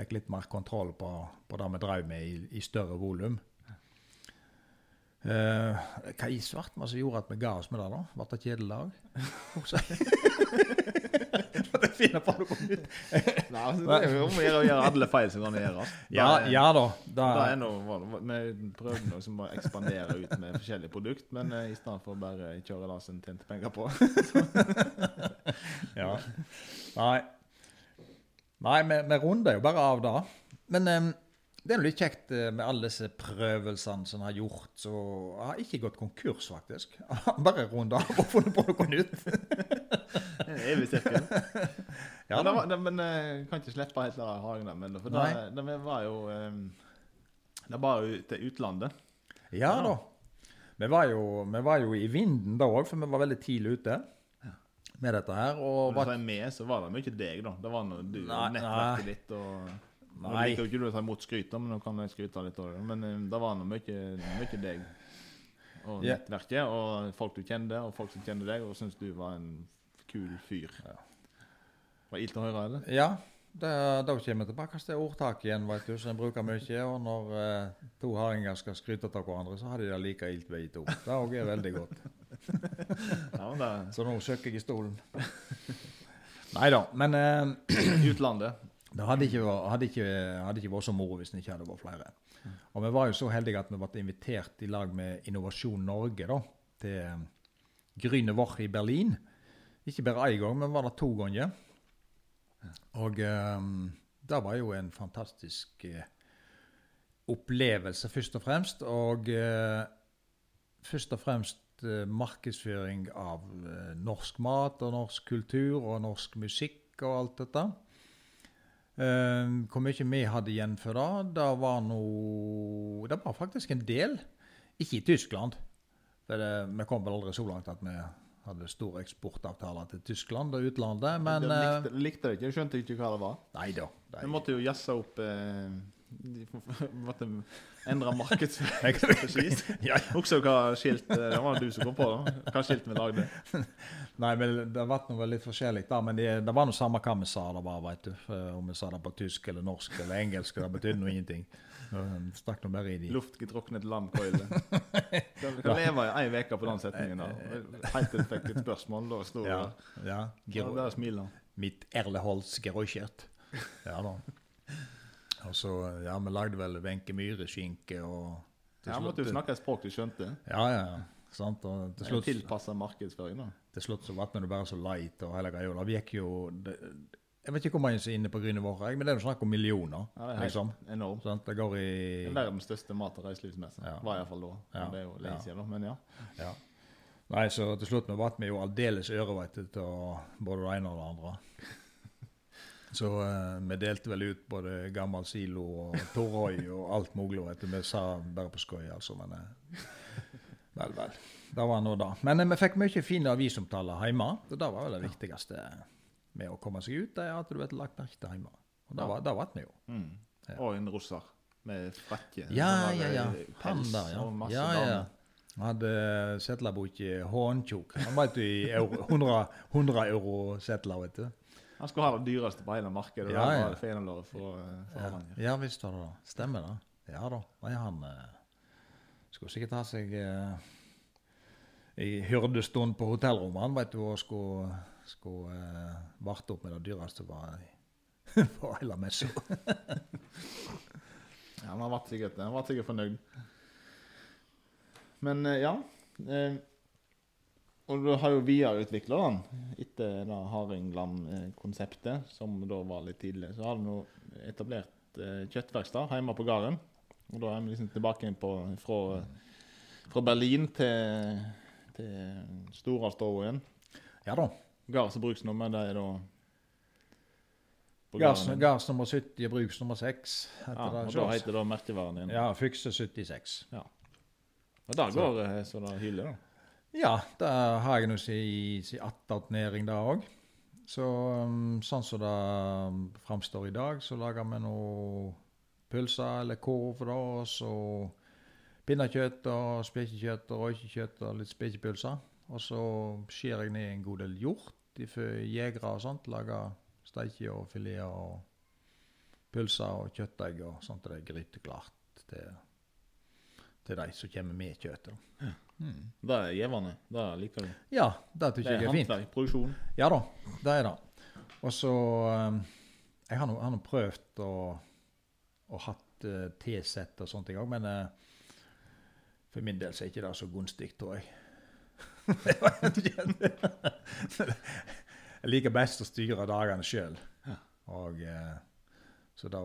fikk litt mer kontroll på, på det vi drev med i, i større volum. Uh, hva i svart var det som gjorde at vi ga oss med det, da? Ble det kjedelig òg? At jeg finner på noe nytt. Nei, altså, det er jo om å gjøre å gjøre alle feil som kan gjøres. Ja, ja da. Da Da, er noe, vi prøvde liksom å ekspandere ut med forskjellige produkt, men eh, i stedet for bare kjøre det som en tjente penger på. ja. Nei, Nei vi, vi runder jo bare av det. Men em, det er jo litt kjekt eh, med alle disse prøvelsene som har gjort. Så jeg har ikke gått konkurs, faktisk. Bare runda av og funnet på noe nytt. En evig sirkel. Ja, men var, det, men jeg kan ikke slippe helt der hagen der, men for det, Nei. det var jo eh, Det var jo til utlandet. Ja da. Vi var, jo, vi var jo i vinden da òg, for vi var veldig tidlig ute med dette her. Og Og var, med, så var det mye deg, da. Det var noe du Nei, nettverket ditt og Nå Jeg liker jo ikke du å ta imot skryt, men nå kan jeg skryte litt av det. Men eh, det var noe mye, mye deg og yeah. nettverket, og folk du kjente, og folk som kjente deg, og syntes du var en kul fyr. Var ilt å høre, eller? Ja, det, da kommer vi tilbake til ordtaket igjen, vet du, som en bruker mye. Og når eh, to hardinger skal skryte av hverandre, så har de det like ilt begge to. Det òg er veldig godt. Ja, Så nå søker jeg i stolen. Nei da, men eh, Utlandet. Det hadde ikke, hadde, ikke, hadde ikke vært så moro hvis det ikke hadde vært flere. Og vi var jo så heldige at vi ble invitert i lag med Innovasjon Norge da, til eh, Grüne Woche i Berlin. Ikke bare én gang, men var det to ganger. Og eh, det var jo en fantastisk eh, opplevelse, først og fremst. Og eh, først og fremst eh, markedsføring av norsk mat og norsk kultur og norsk musikk og alt dette. Eh, hvor mye vi hadde igjen for det, det var noe Det var faktisk en del. Ikke i Tyskland. Det, vi kom vel aldri så langt at vi hadde store eksportavtaler til Tyskland og utlandet, men de eh, likte, likte det ikke, skjønte ikke hva det var. Nei da. Vi måtte jo jazze opp eh, de måtte endre markedsstrategi. ja, Husker Også hva skilt eh, Det var du som kom på det. Hva skilt vi lagde. Nei, men det ble noe litt forskjellig da, men det, det var noe samme hva vi sa det var, vet du. Om vi sa det på tysk eller norsk eller engelsk, det betydde noe ingenting. Vi Stakk noe bare i de. Luftgetruknet lamkøyle. Kan leve i ei uke på den setningen. da. Helt til fikk et spørsmål, da sto Ja, ja. Ja, Der smiler han. Mitt Erleholz geräuschert. Ja da. Og så, ja, vi lagde vel Wenche Myhre-skinke slutt- måtte jo snakke et språk du skjønte. Ja, ja. ja. Sant? Og til slutt, Tilpassa markedsføring, da. til slutt så ble det bare så light og hele greia. Det gikk jo det, Jeg vet ikke hvor mange som er inne på grynet vårt, men det er jo snakk om millioner. Ja, det er liksom. enormt. Sånn, Det går i er verdens største mat- og reiselivsmesse. Ja. Var iallfall da. Ja. Det er jo lenge siden, da, men ja. Ja. Nei, så til slutt vi ble vi jo aldeles øreveitet til både det ene og det andre. Så uh, vi delte vel ut både gammel silo og Torøy og alt mulig. Vet du. Vi sa bare på skøy, altså. Men uh, vel, vel. Det var nå det. Men uh, vi fikk mye fine avisomtaler hjemme. Og det var vel det viktigste med å komme seg ut, det er at du vet lagt merke til hjemme. Og det var, det ble vi jo. Mm. Ja. Og en russer med frakke. Ja, ja, ja. Panda, ja. ja, ja. Han hadde setlerbok i håndtjok. Han var du, i euro, 100, 100 euro settler, vet du. Han skulle ha det dyreste på hele markedet. Ja, Ja, for, eh, for Ja, ja visst var det det. Stemmer det. Ja da. Nei, han eh, skulle sikkert ha seg eh, i hyrdestund på hotellrommet, han, vet du, og skulle, skulle eh, varte opp med det dyreste på, på hele messa. Ja, han var sikkert, han var sikkert fornøyd. Men eh, ja. Eh, og du har jo videreutvikla den etter det Hardingland-konseptet, som da var litt tidlig. Så har du nå etablert eh, kjøttverksted hjemme på gården. Og da er vi liksom tilbake inn på fra, fra Berlin til, til Storalstova igjen. Ja da. Gards- og bruksnummer, det er da gass nummer 70 bruksnummer bruks nummer 6. Ja, og da heter det merkevaren din. Ja, Fykse 76. Ja. Og der går det så det hyler, da. Ja, det har jeg nå si, si attåtnæring da òg. Så um, sånn som det um, framstår i dag, så lager vi nå pølser eller korv da, og så pinnekjøtt og spekekjøtt og røykekjøtt og litt spekepølser. Og så skjærer jeg ned en god del hjort for jegere og sånt. Lager steike og fileter og pølser og kjøttegg og sånt. Det er gryteklart til, til de som kommer med kjøttet. da. Mm. Det er gjevende. Det liker du. Ja, det Det syns er jeg er fint. håndverk, produksjon. Ja da, det er det. Og så um, Jeg har nå prøvd å, å hatt uh, T-sett og sånt i gang, men uh, for min del så er ikke det så gunstig, tror jeg. jeg liker best å styre dagene sjøl. Ja. Og uh, så da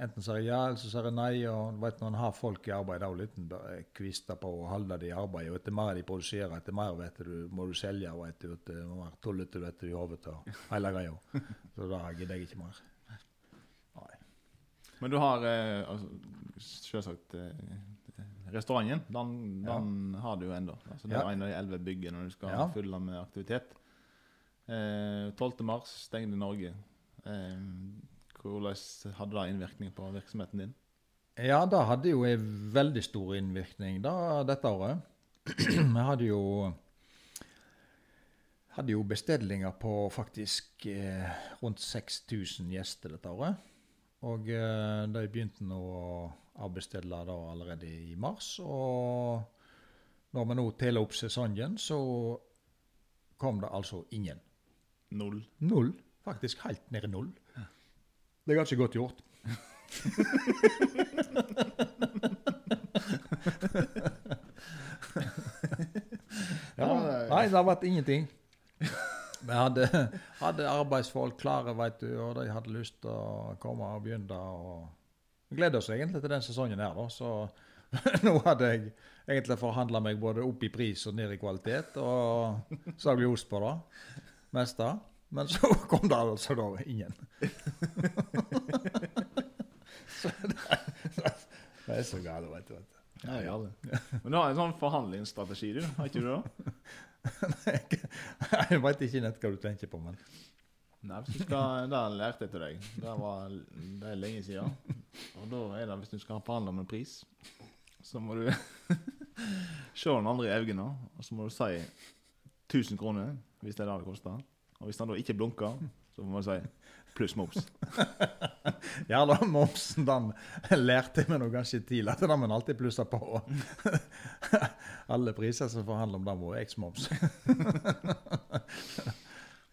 Enten sier jeg ja, eller så sier jeg nei. og du vet Når en har folk i arbeid, da er det litt kvister på å holde dem i arbeid. og Etter mer de produserer, etter mer vet du, må du selge. og etter vet du, mer tullete du du i hodet og hele greia. Så da gidder jeg ikke mer. Nei. Men du har eh, altså, selvsagt eh, restauranten. Den, Ja. har du jo ennå. Altså, det er Ja. en av de elleve byggene du skal Ja. fylle med aktivitet. Eh, 12. mars stengte Norge. Eh, hvordan hadde det innvirkning på virksomheten din? Ja, det hadde jo en veldig stor innvirkning da, dette året. Vi hadde jo hadde jo bestillinger på faktisk eh, rundt 6000 gjester dette året. Og eh, de begynte nå å avbestille da allerede i mars. Og når vi nå teller opp sesongen, så kom det altså ingen. Null. Null. Faktisk helt nede null. Det er ganske godt gjort. ja, nei, det har vært ingenting. Vi hadde, hadde arbeidsfolk klare, vet du, og de hadde lyst til å komme og begynne. og gleder oss egentlig til den sesongen her, da. Så nå hadde jeg egentlig forhandla meg både opp i pris og ned i kvalitet, og så har vi ost på det meste. Men så kom det altså da ingen. så det, det er så galt, vet du. Vet du. Ja, ja, det. Men du har en sånn forhandlingsstrategi, du. Har ikke du det? Nei, Jeg veit ikke nett hva du tenker på, men Nei, hvis skal, Det lærte jeg til deg. Det, var, det er lenge siden. Og da er det, hvis du skal forhandle om en pris, så må du se den andre i øynene, og så må du si 1000 kroner, hvis det er det det koster. Og hvis han da ikke blunker, så må man si pluss moms. Ja da, momsen den lærte jeg meg nå ganske tidlig at den må en alltid plusse på. Alle priser som forhandler om den, må eks-moms.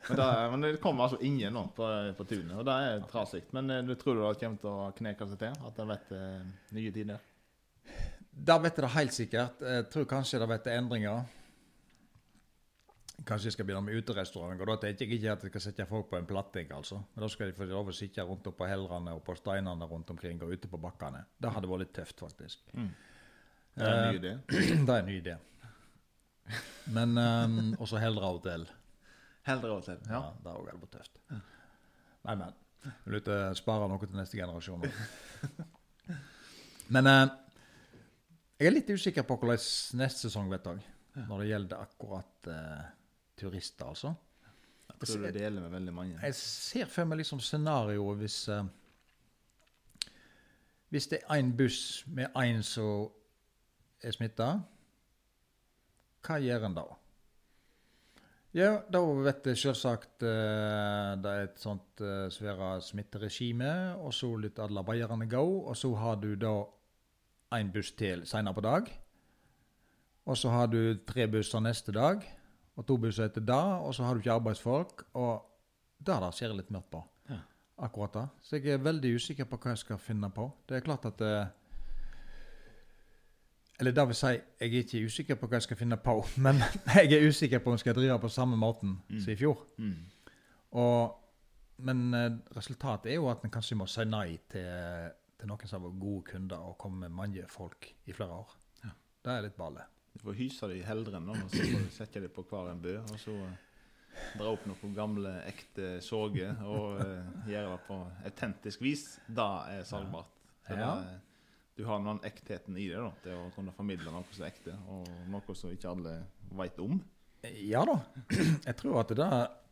Men det, men det kommer altså ingen nå på, på tunet, og det er trasig. Men eh, du tror du det kommer til å kneke seg til? At en vet eh, nye tider? Da vet jeg det helt sikkert. Jeg tror kanskje det blir endringer. Kanskje jeg skal begynne med uterestaurant. og Da tenker jeg ikke at jeg skal sette folk på en platting, altså. Men da skal de få lov å sitte rundt opp på hellrene og på steinene rundt omkring og ute på bakkene. Det hadde vært litt tøft, faktisk. Det er en Eh, ny idé. det er en ny idé. Men um, også Heldra hotell. Heldre av. Ja, Ja. det òg hadde vært tøft. Nei, men. Vil ikke spare noe til neste generasjon. Men uh, jeg er litt usikker på hvordan neste sesong blir, når det gjelder akkurat eh, turister, altså. Jeg tror du deler med veldig mange. Jeg ser for meg liksom scenarioet hvis uh, Hvis det er én buss med én som er smitta, hva gjør en da? Ja, da vet jeg selvsagt uh, det er et sånt uh, svære smitteregime, og så litt alle arbeiderne gå, og så har du da én buss til senere på dag. Og så har du tre busser neste dag, og to busser da, og så har du ikke arbeidsfolk. og det der ser jeg litt mørkt på. Ja. Akkurat da. Så jeg er veldig usikker på hva jeg skal finne på. Det er klart at eh, Eller det vil si, jeg er ikke usikker på hva jeg skal finne på, men jeg er usikker på om jeg skal drive på samme måten Mm. som i fjor. Mm. Og, men eh, resultatet er jo at en kanskje må si nei til, til noen som har vært gode kunder og kommet med mange folk i flere år. Ja. Det er litt balle. Du får hyse dem i heldren, og så får du sette dem på hver en bø. Og så eh, dra opp noen gamle, ekte sorger og uh, gjøre det på autentisk vis. Da er salgbart. Ja. Ja. eh, du har den ektheten i det, da, til å kunne formidle noe som er ekte, og noe som ikke alle veit om. Ja da. Jeg tror at det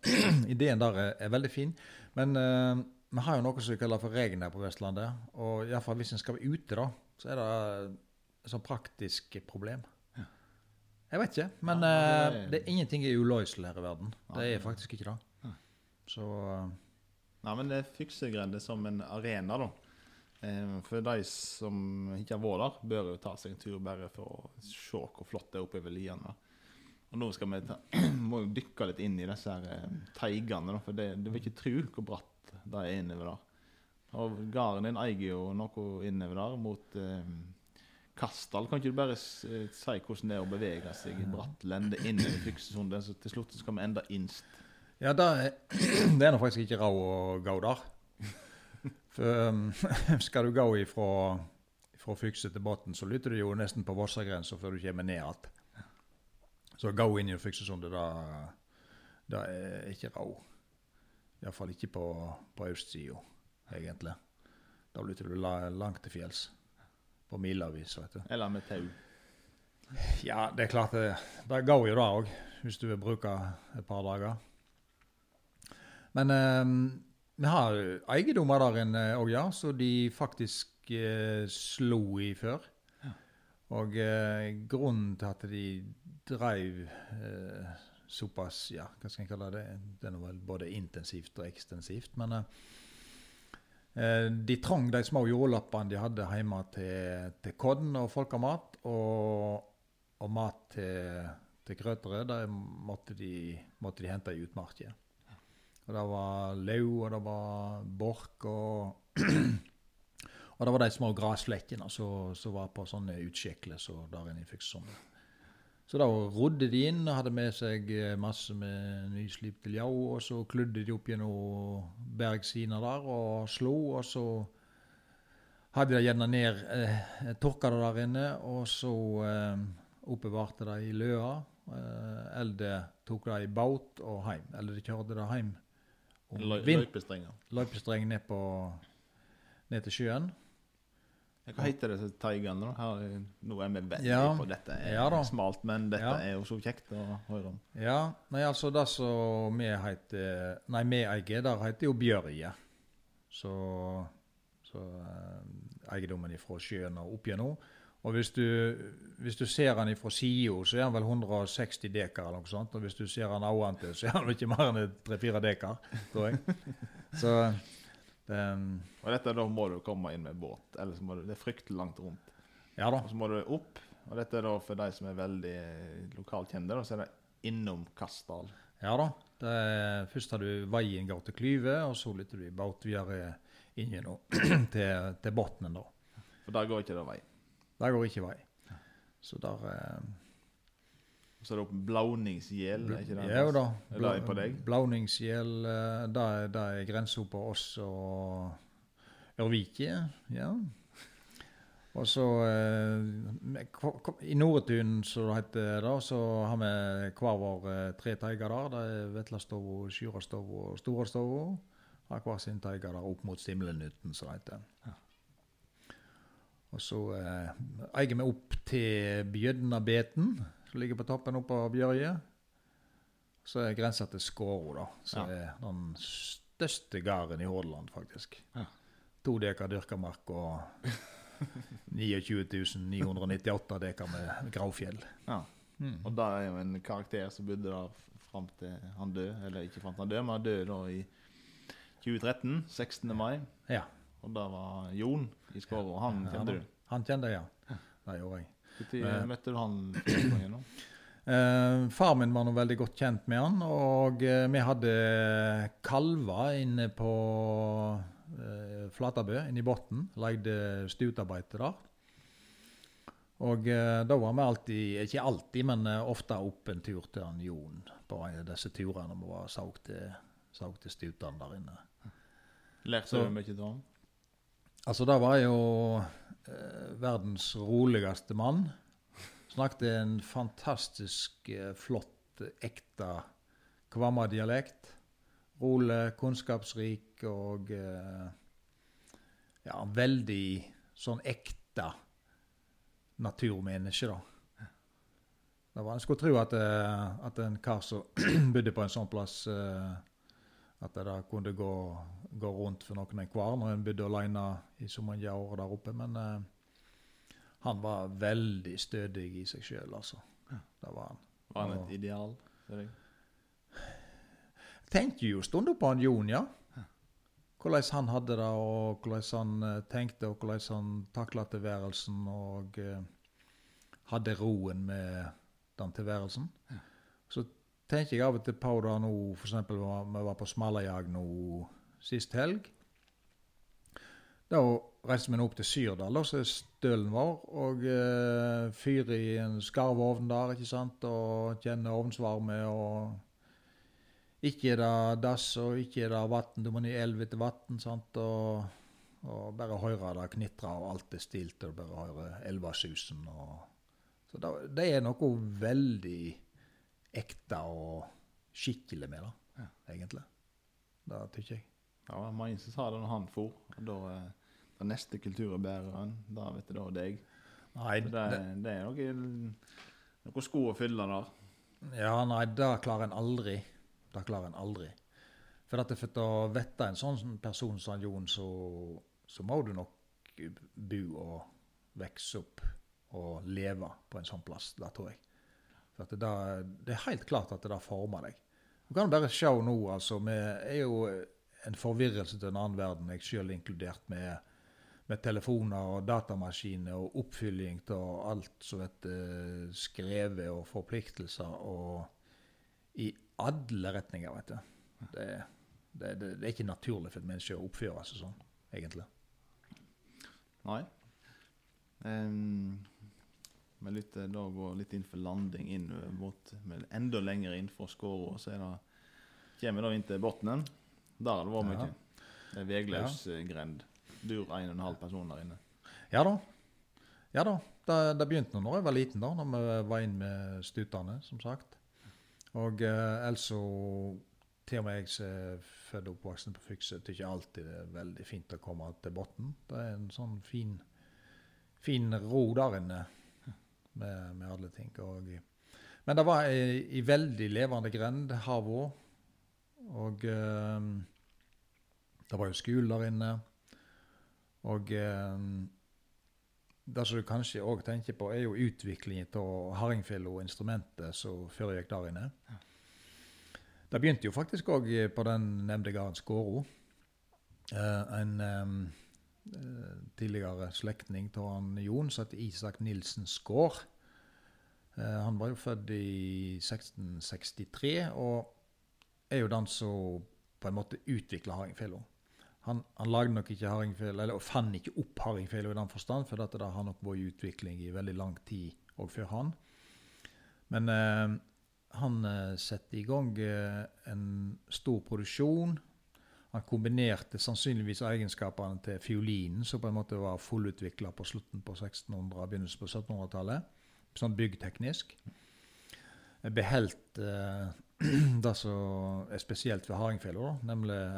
ideen der er, er veldig fin. Men uh, vi har jo noe som vi kaller for regn her på Vestlandet. Og iallfall hvis en skal være ute, da, så er det et sånt praktisk problem. Jeg vet ikke, men Ja, eh, det er- det er ingenting er uløselig her i verden. Det er faktisk ikke det. Så eh, Nei, men det er Fyksegrendet som en arena, da. Eh, For de som ikke har vært der, bør jo ta seg en tur bare for å se hvor flott det er oppe i liene. Og nå skal vi ta, må jo dykke litt inn i disse her teigene, da, for det, du vil ikke tro hvor bratt det er innover der. Og gården din eier jo noe innover der mot eh, Kastal. Kan ikke du bare eh, si hvordan det er å bevege seg i bratt lende inn i Fyksesundet, så til slutt skal vi enda innst. Ja, det er, det er nå faktisk ikke råd å gå der. For um, skal du gå ifra, ifra Fykse til Botn, så lytter du jo nesten på Vossagrensa før du kommer ned igjen. Så gå inn i Fyksesundet, det, det er ikke råd. Iallfall ikke på, på østsida, egentlig. Da lytter du langt til fjells. På milevis, vet du. Eller med tau. Ja, det er klart det, det går jo det òg, hvis du vil bruke et par dager. Men eh, vi har eiendommer der inne òg, ja, så de faktisk eh, slo i før. Og eh, grunnen til at de dreiv eh, såpass Ja, hva skal jeg kalle det? Det er vel både intensivt og ekstensivt. Men eh, eh, de trang de små jordlappene de hadde hjemme til, til kodden og folkemat. Og, og mat til, til grøtere, det måtte de, måtte de hente i utmarka. Og det var lau, og det var bork, og Og det var de små gresslekkene som var på sånne utskjekler så der inne i Fykssondet. Så da rodde de inn og hadde med seg eh, masse med nyslipt ljau, og så kludde de opp gjennom bergsina der og slo, og så hadde de gjerne ned eh, Tørka det der inne, og så eh, oppbevarte de i løa. Eh, eller tok det i båt og hjem. Eller de kjørte det hjem om Løy- Løypestrenger. løypestreng ned, på, ned til sjøen. Hva heter det? Her, er- nå er vi veldig Ja. på dette. er Ja smalt, men dette Ja. er jo så kjekt å høre om. Ja, nei, altså det som vi heter Nei, vi eier, der heter jo Bjørje. Så, så eh, eiendommen ifra sjøen og opp gjennom. Og hvis du, hvis du ser den ifra sida, så er den vel 160 dekar eller noe sånt. Og hvis du ser den oventil, så er den ikke mer enn 3-4 dekar, tror jeg. Så det, Og dette da må du komme inn med båt, ellers må du, det er fryktelig langt rundt. Ja da. Og så må du opp, og dette er da for de som er veldig lokalt kjente, da, så er det innom Kastdal Ja da. Det er, først har du veien går til Klyve, og så lytter du i båt videre inn gjennom til, til Botnen, da. For der går ikke det vei. Der går ikke vei. Så der eh, Så er det opp Blauningsgjel, er ikke det? Ja da. Er det på deg? Eh, det er, det er grensa på oss og Ørvike. Ja. Og så eh, I Noretun, som det heter, da, så har vi hver vår eh, tre teiger der. Det er Vetlastova, Sjurastova og Storastova. Har hver sin teiger der opp mot Stimlenuten, som det heter. Og så eier vi opp til Bjødnabeten, som ligger på toppen oppe av Bjørje. Så er grensa til Skåro, da. Som er den største gården i Hordaland, faktisk. Ja. To dekar dyrka mark og 29 998 dekar med gravfjell. Ja. Mm. Og det er jo en karakter som bodde der fram til han døde. Eller ikke fram til han døde, men han døde da i 2013, 16. mai. Ja. Og det var Jon i Skåro, og han kjente du. Han kjente jeg, ja. Det gjorde jeg. Når møtte du han første gangen? Eh, far min var nå veldig godt kjent med han, og uh, vi hadde kalver inne på uh, Flatabø, inne i Botn. Leide stutearbeid der. Og eh, da var vi alltid, ikke alltid, men ofte opp en tur til han Jon på disse turene vi var saug til, saug til stutene der inne. Lærte du mye av ham? Altså, det var jo eh, verdens roligste mann. Snakket en fantastisk eh, flott, ekte Kvamma-dialekt. Rolig, kunnskapsrik og eh, ja, veldig sånn ekte naturmenneske, da. Det var, en skulle tro at, eh, at en kar som bodde på en sånn plass eh, At det kunne gå, gå rundt for noen enhver når en bodde alene i så mange år der oppe. Men eh, han var veldig stødig i seg sjøl, altså. Det var han. Var han Ja. et ideal for deg? Tenkte jo stunder på han Jon, ja. hvordan han hadde det, og hvordan han eh, tenkte, og hvordan han takla tilværelsen. Og eh, hadde roen med den tilværelsen. Så tenker jeg av og til på det nå, f.eks. vi var på smalajag nå sist helg. Da reiste vi opp til Syrdal, da, som er stølen vår, og eh, fyrer i en skarvovn der, ikke sant, og kjenner ovnsvarme. og ikke er det dass, og ikke er det vann. Du må ned elv etter vann, sant, og, og, bare høre det knitre, og alt er stilt, og bare høre elvasusen. og så det, det, er noe veldig ekte og skikkelig med det, ja. egentlig. Det tykker jeg. Ja, mange som sa det når han for. Da, eh, den neste kulturbæreren, da vet du da deg. Nei, det, det, det, er noe, noe sko å fylle der. Ja, nei, det klarer en aldri. Det klarer en aldri. For at for å vite en sånn person som Jon, så, så må du nok bo og vokse opp og leve på en sånn plass. Det tror jeg. For det, det, er helt klart at det der former deg. Du kan bare se nå, altså. Vi er jo en forvirrelse til en annen verden, jeg sjøl inkludert, med, med, telefoner og datamaskiner og oppfylling av alt som heter skrevet, og forpliktelser og i alle retninger, vet du. Det, det, det, det er ikke naturlig for et menneske å oppføre seg sånn, egentlig. Nei. Um, med litt, eh, da går litt inn for landing inn mot, men enda lenger inn for skåra. Så det, kommer vi da inn til bunnen. Der det vært mye. Det er vegløs ja. Eh, grend. Dur en og en halv person der inne. Ja da. Ja da. Det, det begynte når jeg var liten, da når vi var inn med stutene, som sagt. Og eh, altså til og med jeg som er født og oppvoksen på Fykse, syns alltid det er veldig fint å komme til bunnen. Det er en sånn fin, fin ro der inne med, med alle ting. Og, men det var ei, ei veldig levende grend, havet Og eh, det var jo skole der inne. Og eh, det som du kanskje òg tenker på, er jo utviklingen av hardingfela-instrumentet som foregikk der inne. Det begynte jo faktisk òg på den nevnte gården Skåro. Eh, en Eh, tidligere slektning av Jon, som heter Isak Nilsen Skaar. Eh, han var jo født i 1663 og er jo den som på en måte utvikla hardingfela. Han, han, lagde nok ikke hardingfela, eller fant ikke opp hardingfela i den forstand, for dette har nok vært i utvikling i veldig lang tid òg før han. Men eh, han setter i gang eh, en stor produksjon han kombinerte sannsynligvis egenskapene til fiolinen, som på en måte var fullutvikla på slutten på 1600- og begynnelsen på 1700-tallet. Sånn byggteknisk. Beholdt eh, det som er spesielt ved hardingfela,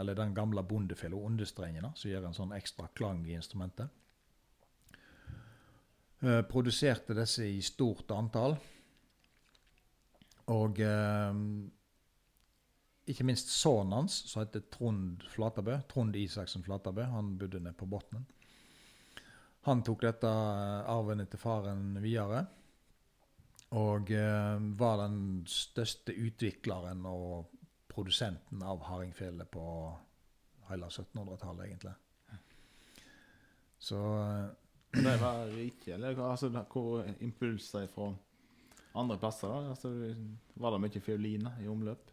eller den gamle bondefela, understrengene, som gjør en sånn ekstra klang i instrumentet. Eh, produserte disse i stort antall. Og eh, ikke minst sønnen hans, som heter Trond Flatabø, Trond Isaksen Flatabø, han bodde nede på Botnen. Han tok dette eh, arven etter faren videre. Og eh, var den største utvikleren og produsenten av hardingfele på hele 1700-tallet, egentlig. Så eh, Det var rike, eller altså, hvor impulser fra andre plasser? Altså, var det mye fioliner i omløp?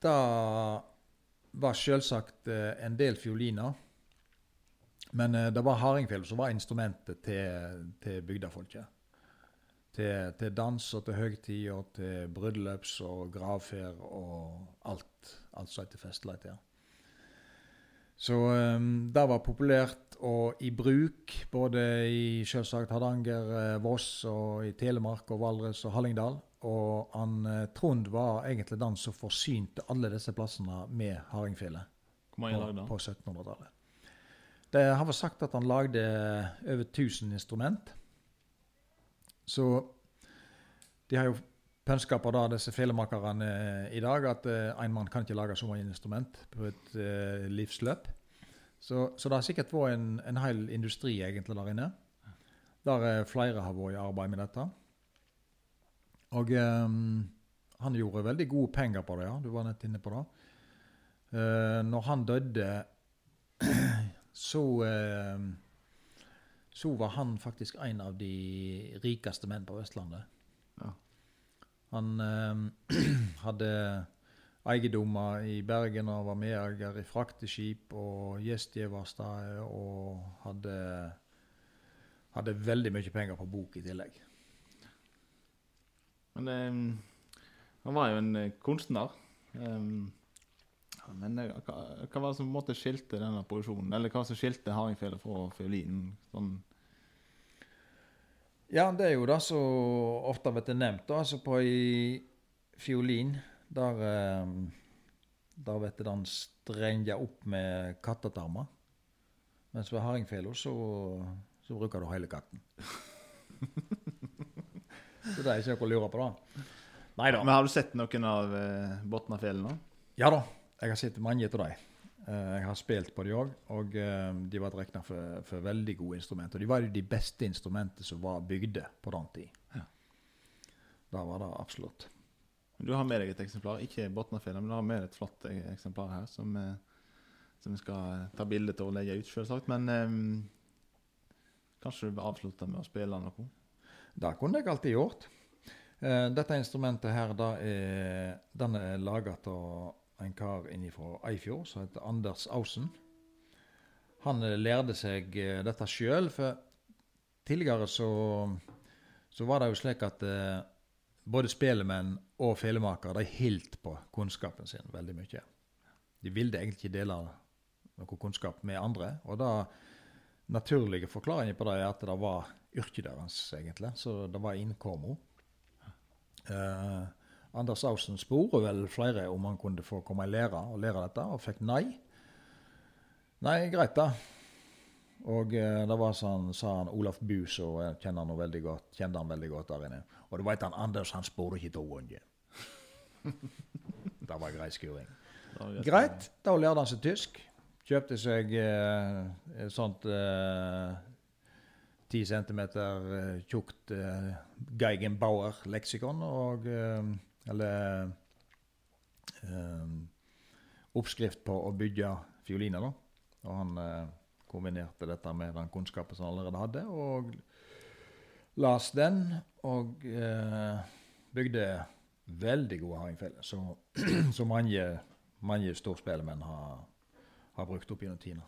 Det var selvsagt eh, en del fioliner. Men eh, det var hardingfele som var instrumentet til, til bygdefolket. Til, til, dans og til høgtid og til bryllups og gravferd og alt. Alt som heter festligheter. Så um, det var populært og i bruk både i selvsagt Hardanger, Voss og i Telemark og Valdres og Hallingdal. Og han, eh, Trond var egentlig den som forsynte alle disse plassene med hardingfele på, på 1700-tallet. Det har vært sagt at han lagde over 1000 instrument. Så de har jo pønska på da, disse felemakerne eh, i dag, at uh, en mann kan ikke lage så mange instrument på et uh, livsløp. Så, så, det har sikkert vært en, en hel industri egentlig der inne. Der flere har vært i arbeid med dette. Og um, han gjorde veldig gode penger på det, ja. Du var nett inne på det. Uh, når han døde, så uh, Så var han faktisk en av de rikeste menn på Vestlandet. Ja. Han eh, hadde eiendommer i Bergen og var medeier i frakteskip og gjestgiversteder og hadde, hadde veldig mye penger på bok i tillegg. Men eh, han var jo en eh, kunstner. Um, men eh, hva, hva var det som på en måte skilte denne produksjonen? Eller hva som skilte hardingfele fra fiolinen? Sånn, Ja, det er jo det som ofte blir nevnt. da, altså På ei fiolin, der, eh, der vet den strenja opp med kattetarmer. Mens ved hardingfela så, så bruker du hele katten. så det er ikke noe å lure på, da. Neida. Men har du sett noen av eh, Botnafjellene? Ja da, jeg har sett mange av dem. Eh, Jeg har spilt på de òg, og eh, de var regna for, for veldig gode instrumenter. Og de var jo de beste instrumentene som var bygde på den tid. Ja. Det var det absolutt. Du har med deg et eksemplar, ikke Botnafjellet, men du har med deg et flott eh, eksemplar her som, eh, som vi skal ta bilde av og legge ut, selvsagt. Men um, kanskje du vil avslutte med å spille noe? Det kunne jeg alltid gjort. Dette instrumentet her, da er, den er laga av en kar fra Eifjord som heter Anders Ausen. Han eh, lærte seg eh, dette sjøl, for tidligere så, så var det jo slik at eh, både spelemenn og felemakere de holdt på kunnskapen sin veldig mye. De ville egentlig ikke dele noe kunnskap med andre. Og da naturlige forklaringen på det er at det var yrket deres, egentlig. Så det var innkommo. Eh, Anders Ausen spurte vel flere om han kunne få komme i lære og lære dette, og fikk nei. Nei, greit, da. Og eh, det var sånn, sa han Olaf Bu, så jeg kjenner han veldig godt, kjente han veldig godt der inne. Og du veit han Anders, han spurte ikke til ganger. det var grei skuring. Greit, da lærte han seg tysk. Kjøpte seg eh, et sånt eh, 10 cm eh, tjukt eh, Geigenbauer-leksikon og eh, Eller eh, oppskrift på å bygge fioliner, da. Og han eh, kombinerte dette med den kunnskapen som han allerede hadde, og las den. Og eh, bygde veldig gode hardingfeller, så, så mange, mange storspillemenn har, har brukt opp gjennom tidene.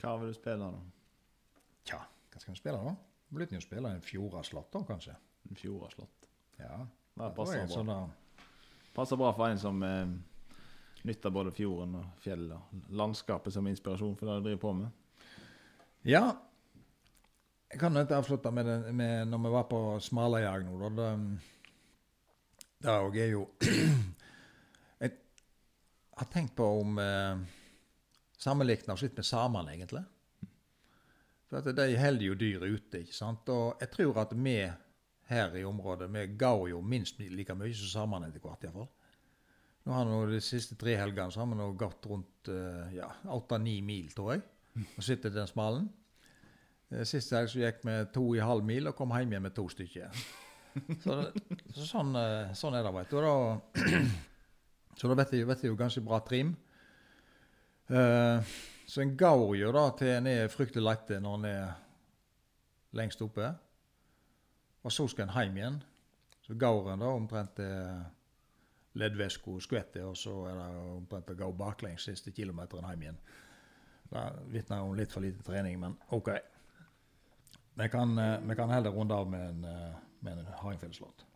Hva vil du spille da? Tja, hva skal vi spille da? Blir jo spille en Fjordaslott da, kanskje? En slott. Ja. Det passer bra. Passer bra for en som eh, nytter både fjorden og fjellet og landskapet som inspirasjon for det du driver på med. Ja. Jeg kan ikke avslutte med, det, med når vi var på Smalajag nå, da. Det, òg er jo Jeg har tenkt på om eh, Sammenligna oss litt med samene, egentlig. For at de holder jo dyr ute, ikke sant. Og jeg tror at vi her i området vi går jo minst like mye som samene etter hvert, iallfall. Nå har nå De siste tre helgene så har vi nå gått rundt eh, ja, åtte-ni mil, tror jeg. Og sittet den smalen. Eh, Sist helg så gikk vi to i halv mil og kom hjem igjen med to stykker. Så, så sånn, eh, sånn er det, vet du. Da, så da vet jeg, vet jeg jo ganske bra trim. Uh, så en går jo da til en er fryktelig lette når en er lengst oppe. Og så skal en hjem igjen. Så går en da omtrent til leddvæska skvetter, og så er det omtrent å gå baklengs siste kilometeren hjem igjen. Det vitner om litt for lite trening, men OK. Vi kan, eh, vi kan heller runde av med en, eh, med en litt.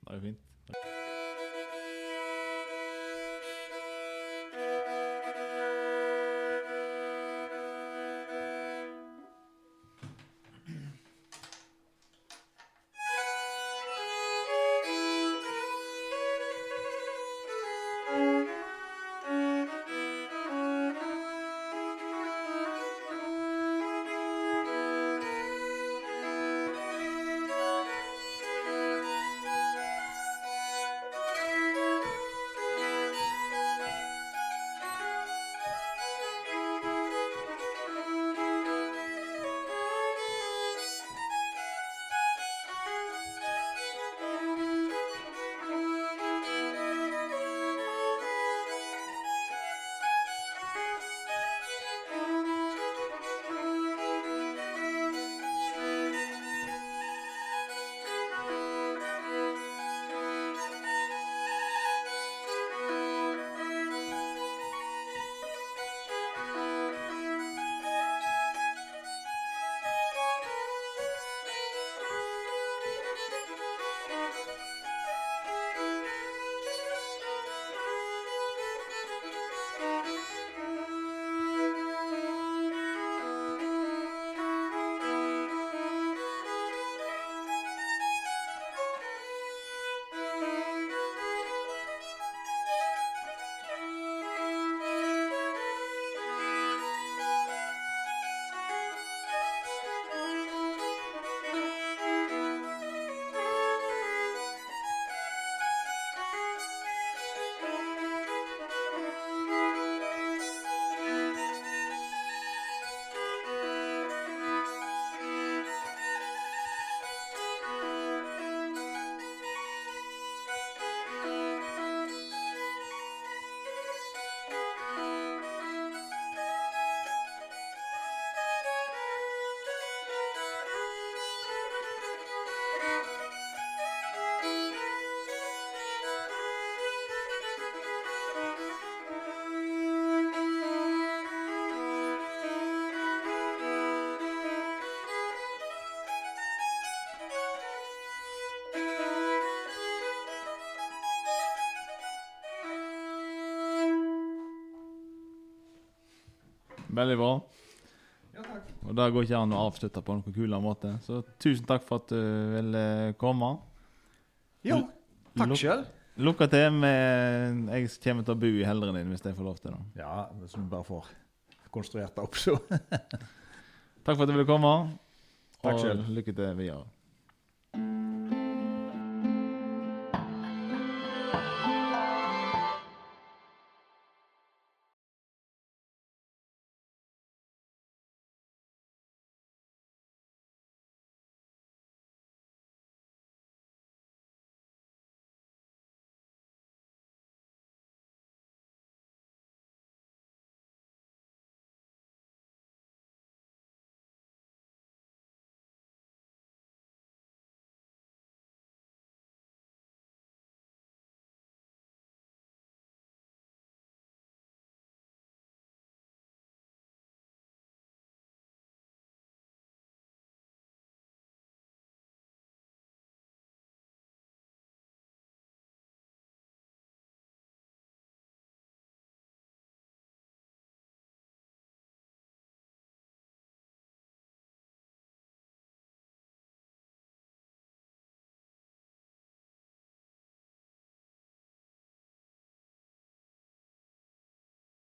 Det er jo fint. Veldig bra. Ja, takk. Og det går ikke an å avslutte på noen kulere måte. Så tusen takk for at du ville komme. Jo, takk sjøl. Lykke til med Jeg kommer til å bo i helderen din hvis jeg får lov til det. Ja, hvis du bare får konstruert det opp, så. Takk for at du ville komme. Og lykke til videre.